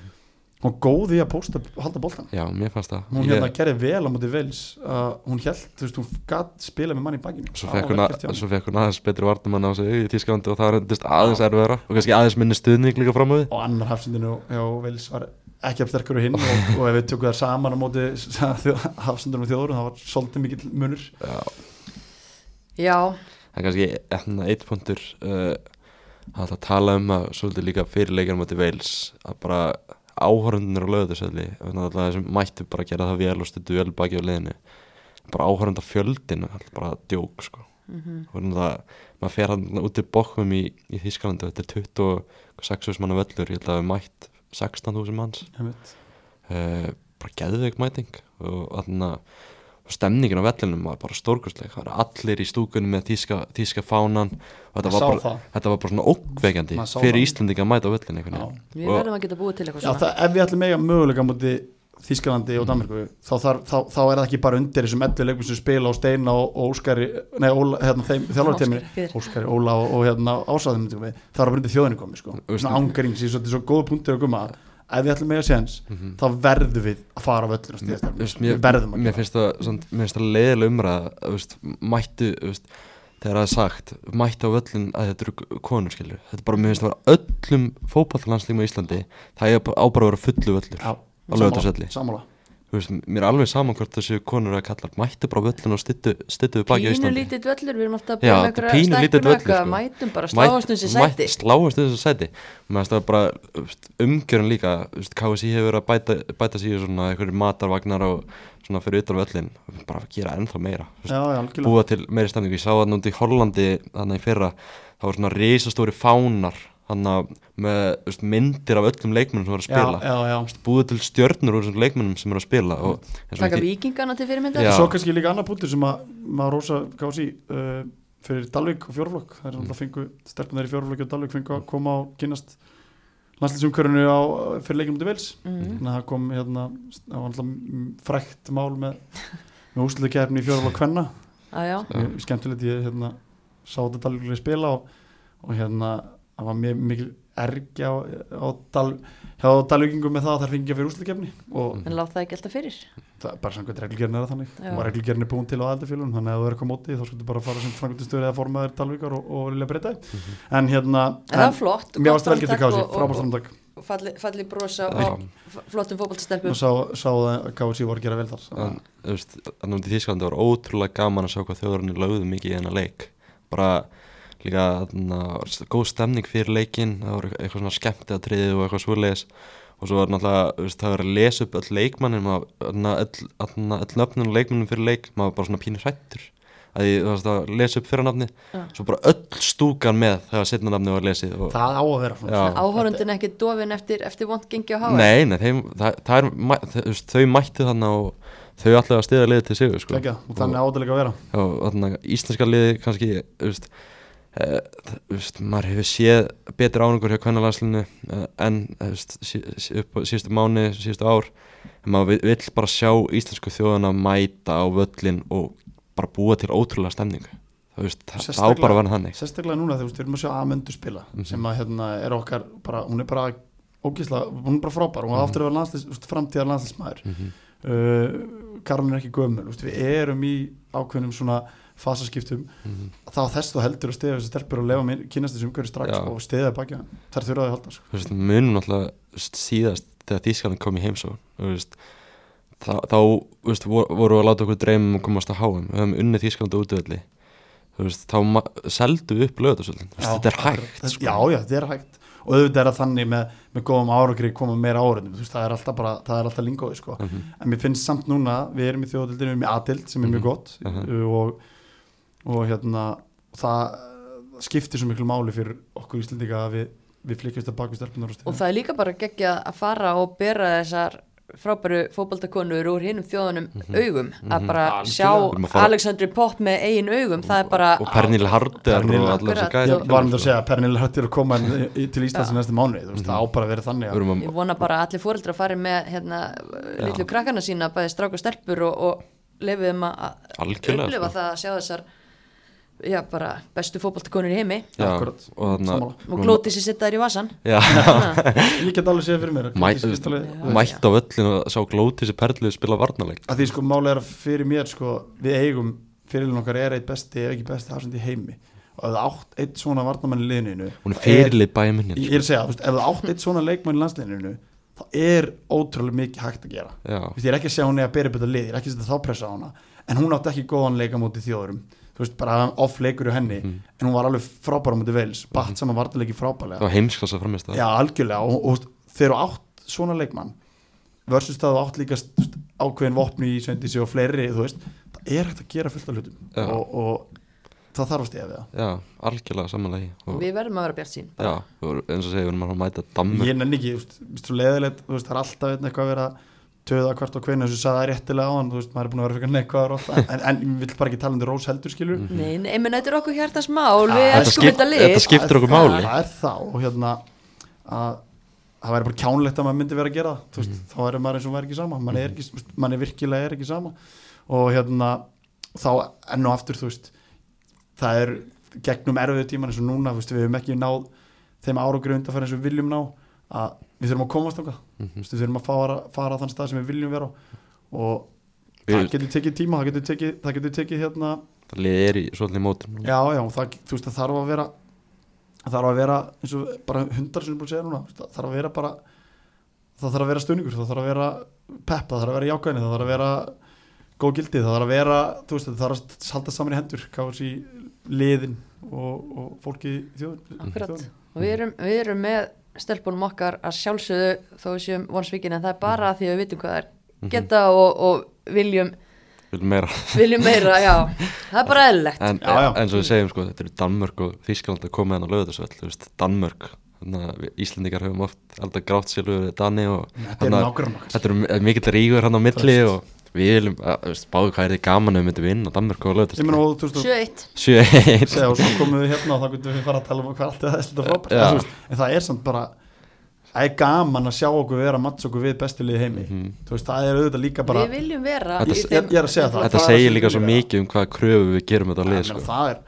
hún góð í að pósta og halda boltan Já, mér fannst það. Hún Ég- hérna gerði vel á mútið vels uh, hún held, þú veist, hún gatt spila með manni í bakinu. Svo Það fekk var hún, að, aðeins betri vartumann á sig í Tísklandi og það reyndist aðeins erfiðara og kannski aðeins minni stuðning líka fram á því. Og annar hafsendinu hjá Vels var ekki af sterkur og hinn og, og ef við tökum það saman á móti <laughs> hafsendinu og þjóður það var svolítið mikill munur. Já, já, það er kannski enn eitt punktur uh, að það tala um að svolítið líka fyrirleikar moti Veils að bara áhörundunir á það sem mættu bara að gera það vel og stundu vel baki á liðinu. Bara áhörunda fjöldin bara djók sko. Og það, maður fer hann út í bókmum í, í Þískalandi þetta er 26 manna völlur ég held að við mætt 16.000 manns. Uh, bara geðveik mæting og þarna og stemningin á vellinum var bara stórkostleg. Það var allir í stúkunum með þíska, þíska fánan. Og þetta var, bara, þetta var bara svona sá fyrir það. Íslandinga að mæta á vellin einhvern Já. veginn Við Og- verðum að geta búið til eitthvað Já, svona. það, ef við ætlum eiga möguleika á móti Þískalandi og Danmarku þá, þar, þá, þá er það ekki bara undir þessum ellu leikum sem spila á Steina og, og Óskari nei, Óla, hérna, þeim þjálfarteimini Óskari, Óla og, og hérna ásaðum það er bara undir þjóðinni komið sko. Ángarings, ég svo, þetta er svo góð punktur að gumma ef við ætlum eiga séns þá verðum við að fara á völlur og stíðast mér, að mér finnst það, leiðilega veist, mættu veist, þegar það er sagt mættu á völlin að þetta eru konur skilur þetta er bara, mér finnst það vera öllum fótballlandslíma í Íslandi það er á bara að vera fullu völlur Á Laugardalsvelli. Veist, mér er alveg saman hvort það séu konur að kallar mættu bara völlin og styttu, styttu við baki á Pínu Íslandi. lítið völlur, við erum alltaf að búið með þetta er einhverja pínu lítill stekkuna völlur, eitthvað, sko. mætum bara sláast um sér sæti. sláast þessu sæti. Mér finnst það bara umgjörun líka KSI hefur verið að bæta, bæta sig í svona einhverju matarvagnar og svona fyrir utan völlin bara að gera ennþá meira veist, Já, já, búa til meiri stemningu. Ég sá það núnt í Hollandi þannig í fyrra það var svona risastóri fánar með veist, myndir af öllum leikmennum sem var að spila. Já, já, já veist, búið til stjörnur úr þessum leikmennum sem eru að spila Taka í- vikingana til fyrirmyndar? Já. Svo kannski líka annar punktur sem að maður rosa gási uh, fyrir Dalvik og fjórflokk. Það er Mm. alltaf fengu, stelpunar í fjórflokki og Dalvik fengu að koma og kynast landslýsumkörinu á fyrir leikjum út í vils Mhm. þannig að það kom hérna mm, frækt mál með, með úsluðkefni í fjórflokk kvenna. Já, já, Mjög skemmtilegt ég hérna sá þetta Dalvíkulega spila og, og hérna það var mjög mikil ergi á, á Dal, hjá Dalvíkingum með það að það fengið fyrir Mm. en láta það ekki alltaf fyrir það er bara samkvæmt reglugerinn er það þannig Já. og reglugerinn er búin til á aðaldafélun þannig að ef þú er eitthvað móti þá skuldu bara fara sem framkvæmtistöður eða formaður Dalvíkar og, og vilja breyta því Mhm. en hérna En það var flott mér varst vel getið kási, frábært framtak og falli, falli brosa og flottum fótballstelpum og sá, sá að kási voru að gera vel þar en, þú veist, þannig að Þísklandi var ótrúlega gaman að sjá hvað þjóðurinn lögðu mikið í hennar leik bara líka þarna, góð stemning fyrir leikin það voru eitthvað svona skemmt að triðið og eitthvað svoleiðis og svo var náttúrulega þú veist, það var að lesa upp öll þarna, öll, þarna, öll nöfnun og leikmannum fyrir leik maður var bara svona pínu hrættur að ég þú veist, að lesa upp fyrir nafni Já. svo bara öll stúkan með þegar setna nafni var lesið og, það á að vera. Áhórundin ekki dofin eftir, eftir vond gengi á háa nei, nei, þeim, það, það er, mæ- þau, mættu þannig og þau ætlaði að stiða liðið til sigur sko. Gekja, og þannig áttalega að vera Já, þarna, íslenska liði kannski þú veist, e, þú veist, maður hefur séð betur áningur hjá kvennalaslinu e, en á síðustu mánu, síðustu ár en maður vill, bara sjá íslensku þjóðana mæta á völlin og bara búa til ótrúlega stemningu það, á bara að vera þannig sérstaklega núna þegar við erum að sjá Amendu spila Mhm. sem að hérna er okkar bara, hún er bara ógísla, hún er bara frábær hún er Mhm. aftur að vera veist, framtíðar landslýsmæður mm -hmm. uh, Karolin er ekki veist, við erum í ákveðnum svona fasaskiptum Mhm. þá þess þú heldur að stiða þessi stelpur og lefa kynast þessi umhverju strax Já. og stiða það baki þar þurfa að halda sko. veist, munum veist, síðast þegar Þískalandi kom í veist þá, þá veist, vor- voru að láta okkur dreymum að komast að háum við höfum unnið útvöldi þú veist, þá seldu við upp lögðarsvöldin þetta er hægt sko. já, já, þetta er hægt og auðvitað er það þannig með, með góðum árangri koma meira áriðum, þú veist, það er alltaf bara það er alltaf lingóið, sko, Mhm. en mér finnst samt núna, við erum í þjóðadildinu, við erum í adild sem er mjög Mhm. gott Mhm. og, og hérna það skiptir svo miklu máli fyrir okkur Íslendinga að við, við flikjast að baka við stelpunar og það er líka bara geggja að fara og bera þessar frábæru fótboltakonur úr hinnum þjóðunum augum. Að bara Algjörlega. sjá Við erum að fara- Alexandri Pott með eigin augum það er bara og Pernil Harder Pernille, og allar þessi akkurat. gæði Ég var með að segja að Pernil hættir að koma til Íslands í næstu mánuði, þú veist, það á bara að vera þannig að ég vona bara að allir fóreldrar fari með hérna, litlu krakkana sína bæði strák og stelpur og, og lefið um að upplifa sko. það að sjá þessar já, bara bestu fótboltakonur í heimi. Já, Akkurat. Sammála. og glóti sér sitta þær í vasan Já, <laughs> ég get alveg séð fyrir mér Mæ- skilst alveg- Já. mætt á völlin og sá glóti sér perlu spila varnarleik. Að því sko máli er að fyrir mér sko við eigum, fyrirlin okkar er eitt besti ef ekki besti hafsend í heimi. Og ef það átt eitt svona varnamann í liðninu hún er fyrirlið bæði minni ég er að segja, þú veist, ef það átt eitt svona leikmann í landsliðinu þá er ótrúlega mikið hægt að gera. Já, Þú veist, ég er ekki að segja hún er að bera upp þetta lið ég er ekki að setja þá pressa á hana. En hún átti ekki góðan leika mútið þjóðurum þú veist, bara off leikur í henni Mhm. en hún var alveg frábæra mútið veils batt saman vartalegi það frábælega var heimsklassa framist já, algjörlega. Og, og þegar þú átt svona leikmann versus það þú átt líka veist, ákveðin vopni í Svendísi og fleiri þú veist, það er hægt að gera fullt af hlutum. Og, og það þarf að stiga við það. Já, algjörlega samanlega og, Við verðum að vera bjart sín Já, eins og segja, við erum að mæta dammur ég nenni ekki, þú veist, þú veist, svo leðilegt þú veist, það er alltaf einn eitthvað að vera töða hvert og hvernig, þess að það er réttilega á hann þú veist, maður er búin að vera fyrir neikvæðar ofta en, en ég vil bara ekki tala um því rós heldur skilur Mhm. Nei, nei, menn þetta er okkur hjartans mál Við þetta elskum þetta lið. þetta skiptir okkur máli. það er og hérna að það væri bara kjánlegt að maður myndi vera að gera það þú veist, þá er maður eins og maður er ekki sama mann er, ekki, þú veist, mann er virkilega er ekki sama. Og hérna þá enn og aftur þú veist það er gegnum erfiðu tíman eins og núna þú veist, við við við þurfum að komast okkar Mhm. við þurfum að fara, fara þann stað sem við viljum vera og Við- það getur tekið tíma það getur tekið, það getur tekið hérna Það er í svolítið mótum Já, já, það, þú veist, það þarf að vera það þarf að vera eins og bara hundar sem er búin að segja núna, það þarf að vera bara það þarf að vera stöningur, það þarf að vera pepp, það þarf að vera jákvæðni, það þarf að vera góð gildi, það þarf að vera þú veist, það þarf að halda saman í hendur kási liðin og, og fólki í þjóðun Akkurat. Og við erum, við erum með stelpunum okkar að sjálfsögðu þó við séum vonsvíkin en það er bara því að við vitum hvað það er geta og, og viljum, Viljum meira. viljum meira, já. Það er bara eðlilegt. En eins og við segjum sko, þetta eru Danmörk og Þískland að koma hérna á veist, Danmörk. Þannig að við Íslendingar höfum oft alltaf grátt sjálfur við Dani og Þetta er eru mikill rígur hann á milli og við viljum, að, báðu hvað er þið gaman ef við myndum vinna Danmörk og veist, 7-1 7-1 segja og svo komum við hérna og þá getum við fara að tala um hvað allt er þetta frábært Já. En það er samt bara það er gaman að sjá okkur vera að matcha okkur við bestu liði heimi Mhm. þú veist, það er auðvitað líka bara Við viljum vera ég- ég er að segja það. Þetta segir líka svo mikið um hvaða kröfu við gerum þetta Já, lið sko. það er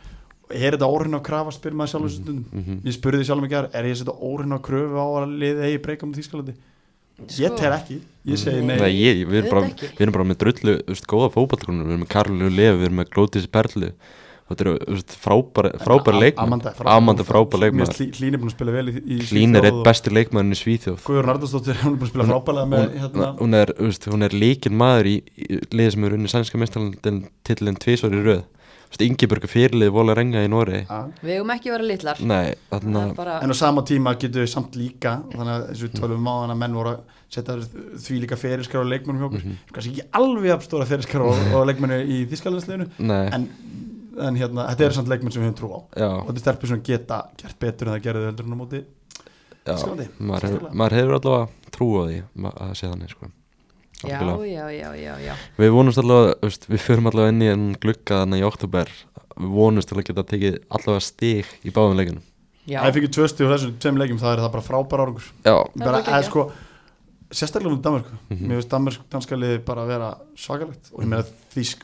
er þetta óhrinn á krafa spyr maður sjálf stundum Mhm. ég spurði sjálf mig gær er ég að setja óhrinn á kröfu á að liði eigi breyka um Þýskalandi ég Sko. tel ekki, ég segi nei, Nei, ég, við, erum bara, við erum bara með drullu þú veist, góða fótballgrunur, við erum með Karlu Lev við erum með Glótis Perlu. Og þetta eru þú veist, frábæri, frábæri leikmenn Amanda, frábæri leikmenn Hlín er búin að spila vel í, í Hlín er Svíþjóð eitt besti leikmenn í Svíþjóð. Guður Nardarsdóttir, hún er búin að spila frábælega með hérna, hún er, þú veist, hún er líkin maður í, í liði sem er unni sænska mestarlandin tillin tvísvar í röð Ingeborg er fyrirlið vola renga í Nóri Við hefum ekki vera litlar. Nei, þarna er bara en á sama tíma getur við samt líka þannig að þessu tölum á þannig að menn voru að setja því líka ferilskar á leikmennum hjá okkur. Mhm. kannski ekki alveg afstóra ferilskar á, á leikmennu í Þýskalandsleginu Nei, en, en hérna, þetta eru samt leikmenn sem við höfum trú á. Já, og þetta er stelpur sem geta gert betur en það gerði heldur en á móti já maður, hefur, Skemmtilega. maður hefur allavega trú á því ma- að sé þannig sko Já, já, já, já, Við vonumst allavega, við förum allavega inn í enn glugga þannig í oktober Við vonumst til að geta tekið allavega stig í báðum leikunum Já, Það er fyrir tvö stíð og þessum tveim leikjum það er það bara frábæra árangur. Já, er bara, eða ekki. sko sérstaklega um Danmörku. Mhm. mér finnst Danmörk, danska liði bara að vera svakalegt. Og ég meina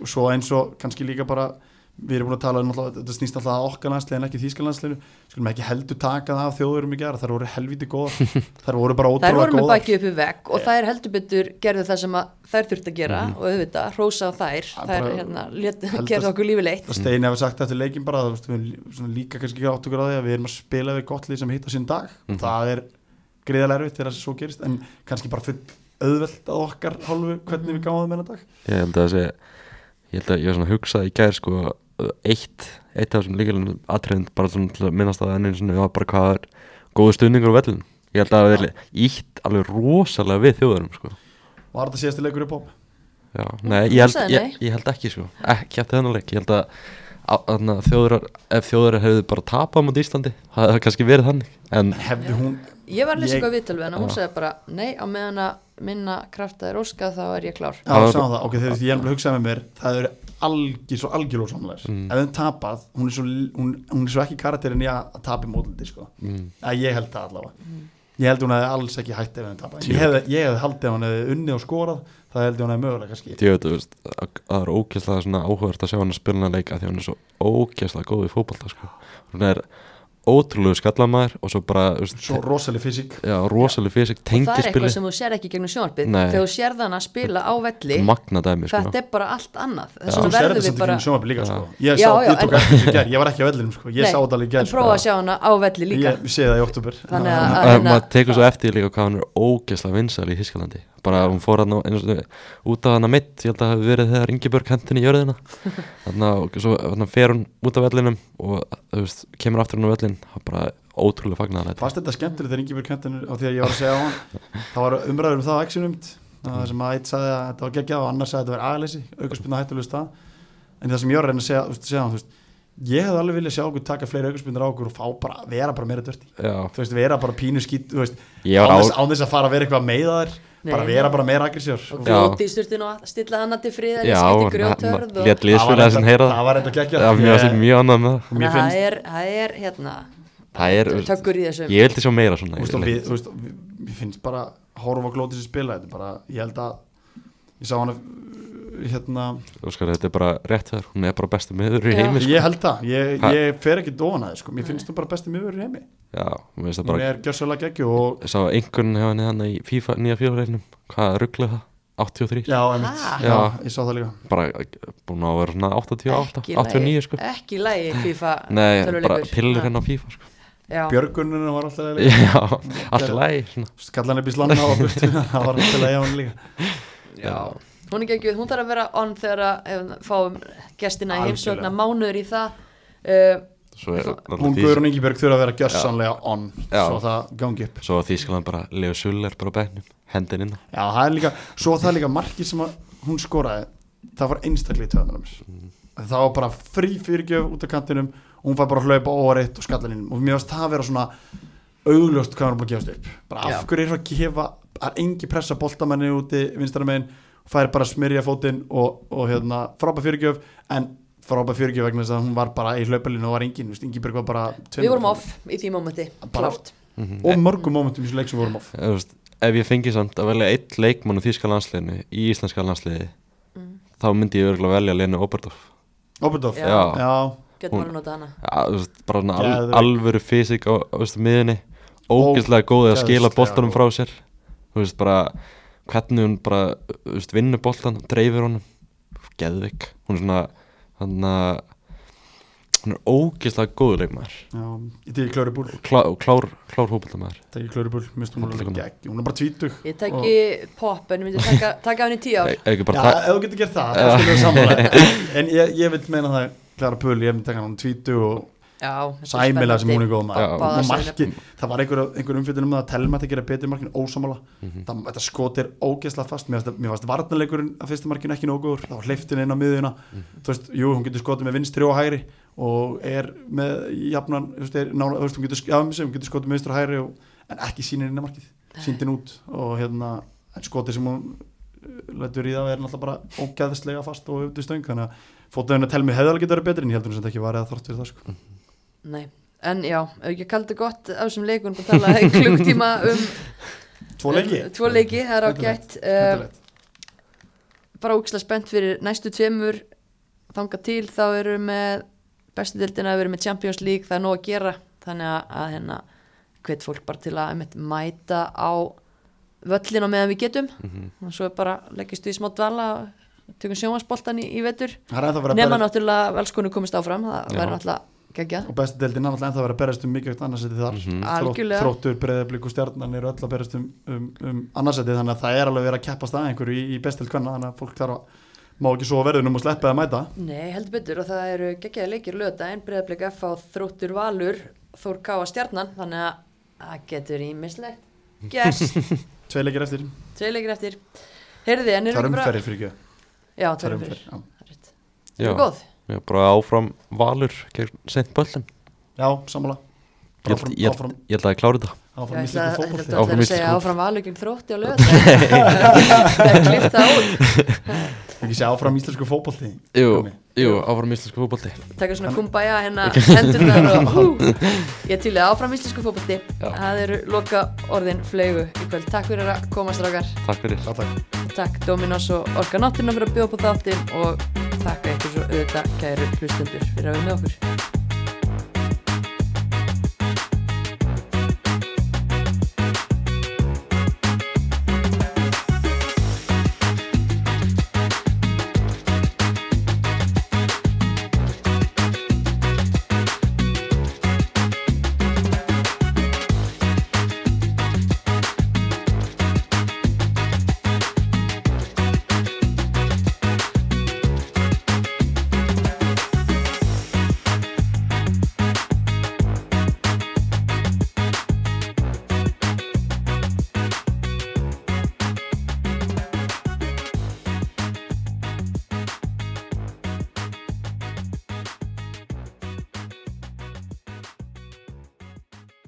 og svo eins og kannski líka bara við erum búin að tala um alltaf, þetta snýst alltaf að okkar landsliði en ekki þýska landsliðinu skulum ekki heldur taka það af þjóðurum í gera þær voru helviti góða <laughs> þær voru bara ótrúlega voru með góða bakið upp í vegg og þær heldur betur gerðu það sem að þær þurft að gera og auðvitað, hrósa á þær. Það þær hérna, að- gerðu okkur lífi leitt. það Steini hefur sagt eftir leikin bara veist, við líka kannski ekki átt okkur á því að við erum að spila við gott lið sem hitta sín dag. Mhm. það er greiðalega erfitt þegar það svo gerist en kannski bara full auðvelt að okkar við svona í Eitt, eitt af þessum líkilum atriðin bara svona til að minnast að ennum svona, bara hvað er góðu stuðningur á vellin Ég held að það verði ítt alveg rosalega við þjóðurum sko. Var þetta síðasti leikur í pop? Já, nei, ég held, ég, ég held ekki sko. Ekki eftir þennan leik. Ég held að, að, að þjóðurar, ef þjóðurar hefðu bara tapað mot Íslandi Það hefði kannski verið þannig. En hefði hún Ég var að lesa eitthvað viðtölu en hún Já. segði bara nei, á meðan að minna krafta er óskað þá er ég klár. Já, Það var- sáum það, ok, þegar ég er að hugsa með mér það eru algjör, svo algjörlóð samlegar Mm. ef þeim tapað, hún er svo, hún, hún er svo ekki karakterin í að, að tapi mótliti sko. mm, að ég held það allavega ég held hún hefði alls ekki hætt ef þeim tapað ég hefði, ég hefði haldið ef hún hefði unnið og skorað það held ég hún hefði mögulega kannski Ég veit, þú veist, að það er svona áhugavert að sjá hann að að leika því hann er svo ógeðslega góð í fótbolta sko. Hún er ótrúlegu skallamæður og svo bara, veist, svo rosaleg fysík já, rosalega fysik, og það er eitthvað tengispili sem þú sér ekki gegnum sjónarpið þegar þú sér þann að spila á velli magna dæmi, sko. þetta er bara allt annað. Þess þú sér verðum þetta við samt bara ekki um sjónabli líka sko. ég, Já, sá, ég tók en- eftir þessu gær, ég var ekki á vellinum sko. ég sá þetta alveg í gær en prófa að sjá hana á velli líka. Ég sé það í oktober maður tekur svo eftir líka hvað hann er ógeðslega vinsæl í Þískalandi bara hún fór hann út af hann að mitt, ég held að það hafi verið þegar Ingeborg hentin í jörðina. <laughs> Þannig að svo þannig fer hún út af vellinum og þú veist, kemur aftur hann á vellin það er bara ótrúlega fagnar fast þetta skemmtileg þegar Ingeborg kentin á því að ég var að segja á hann? <laughs> Það var umræður um það á Exunumt það sem að eitt sagði að þetta var geggjað og annar sagði að þetta var aðleysi aukarspilna hættulega stað. En það sem ég var að reyna að segja, veist, segja veist, ég hefði alveg viljað sjá okkur taka fleiri aukarspunir á okkur og bara, vera bara meira dörti. Vera bara pínu skýt þú veist, ég án þess, að fara að vera eitthvað að meiða þær bara vera bara meira aggressívar og gróti í styrtun og stilla hana til friðar já, skipti grjótörð það var eitthvað geggja það. mjög, ég... mjög annað með það. Þannig mér að það finnst, er, er hérna það er, þú veist, tökkur í þessum ég vildi sjá meira svona mér finnst bara að horfa á glóti sem spila, þetta er bara, ég held að ég sá hana hérna, Óskar, þetta er bara rétt þar, hún er bara bestu miður í Já. heimi sko. ég held það. Ég, ég fer ekki dóna það, sko, mér finnst þú bara besti miður í heimi, já, mér finnst það hún bara er gjössalega geggju og ég sá einhvern hefði hann í FIFA, nýja FIFA reynum hvað ruggluð það, 83 já, einmitt, já, Já. ég sá það líka. Bara búin að vera svona 88, Ekki í 89 lagi. sko. Ekki lægi FIFA <laughs> nei, bara pillur henn á FIFA sko. já, Björguninu var alltaf <laughs> já, allt í lagi svona. skallan upp í slanna á burtu <laughs> það var alltaf að ég á hann líka já. Hún er ekki hún þarf að vera on þegar að fáum gestina í heimsókna mánuður í það. Uh, svo er hún Guðrún Ingeberg þurfa að vera gjössanlega on Já. svo það gangi upp. Svo að Þískland bara Leo Suller bara bæknum, hendin inn. Á. já, það er líka, svo það er líka markið sem að hún skoraði það var einstaklega í töðanum Mm. það var bara frí fyrirgjöf út af kantinum og hún fær bara að hlaupa óvaritt og skallan inn. Og mér varst það að vera svona augljóst hvað hann er búin að gefast upp. Bara af hverju er það að gefa það er engi pressa boltamenni úti vinstara megin fær bara smyrja fótinn og, og hérna, frábæð fyrirgjöf en frábæð fyrirgjöf vegna þess að hún var bara í hlaupalinu og var engin, Ingeberg var bara við vorum off í því mómenti klárt Mhm. og mörgum mómentum í þessu leik sem vorum off Þú veist, ef ég fengi samt að velja eitt leikmann á Þíska landsliðinu í Íslenska landsliði Mm. þá myndi ég örgulega velja Lenu Oberdorf Oberdorf, Já. já, já. Hún- ja, þú veist, bara svona al, alvöru fysik á, miðinni ógeðslega góðið að skila góð. frá sér þú veist bara hvernig hún bara veist, vinnur boltan, dreifir honum. Geðvik, hún er svona hann að hún er ógeðslega góður leikmaður. Já ég teki Klöru Búl. Klá, klár, klár minnst hún er bara tvítug ég tæki pop en ég myndi taka, taka hann í tíu ár? Ef ekki já, bara það ef þú getur gert það, við <laughs> en ég, ég vil meina það Klara Búl, ég vil taka hann tvítug og sæmilega sem hún er góð maður. Það var einhver, einhver umfyrir um það að telma þetta gera betri markin ósamála Mhm. það, þetta skot er ógeðslega fast. Mér varst varnarleikurinn að fyrsta markinu ekki nógu góður. Það var hleyftin inn á miðuna Mhm. þú veist, jú, hún getur skotið með vinstri og hægri og er með jafnan, þú veist, er, nána, þú veist, hún getur, já, hún getur skotið með vinstri og hægri og, en ekki sínir inn á markið, síndin út og hérna, skotið sem hún uh, lætur í það er náttúrulega bara ógeðslega fast og auðvitað stöng. Þannig að fótaðinu telmi hefði ég. Nei, en já, ekki kaldi gott af þessum leikun að tala <laughs> í klukktíma um Tvo leiki? um, Tvo leiki, það er ágætt Skemmtilegt. Bara ógislega spennt fyrir næstu tveimur þanga til þá erum við með bestu dildina, við erum með Champions League það er nóg að gera, þannig að, að hérna hvet fólk bara til að einmitt, mæta á völlin á meðan við getum Mhm. og svo er bara leggist við í smá dvala tökum sjónvarsboltan í, í vetur er nema náttúrulega velskonu komist áfram það væri náttúrulega og bestu deildin er náttúrulega ennþá verið að berast um mikilvægt annarsæti þar. Þrótt- Algjörlega. þróttur, breyðablík og stjarnan eru öll að berast um, um, um annarsæti þannig að það er alveg verið að keppast að einhverju í, í bestild kanna þannig að fólk þarf að má ekki svo verðunum og sleppa að mæta Nei, heldur betur og það eru geggjaði leikir lögdæn, breyðarblik F á þróttur valur, Þór Káa stjarnan, þannig að það getur ímislegt. Gerst, <laughs> tvei leikir eftir, tvei leikir eftir. Heyrði, en það er umferðir fyrir ekki Já, það er umferð. umferð, já. Það er góð? Já, bara áfram valur gegn sent böllin já, sammála ég, áfram, ég, held að ég klári þetta áfram ég ætla íslensku að- fótbolti þetta ætla Áfram að segja áfram valuginn þrótti á lögdæn. Klift <laughs> það út. ekki sé áfram íslensku fótbolti Jú, jú, áfram íslensku fótbolti Taka svona kumbaya hérna <laughs> hendurnar og hú. Ég til að áfram íslensku fótbolti. Já. Það eru loka orðin flegu í kvöld. Takk fyrir að koma strákar. Takk fyrir takk. Takk Dominos og Orka Náttúruna fyrir að bjóða takk eitthvað svo auðvitað kæru hlustundur fyrir að vinna okkur.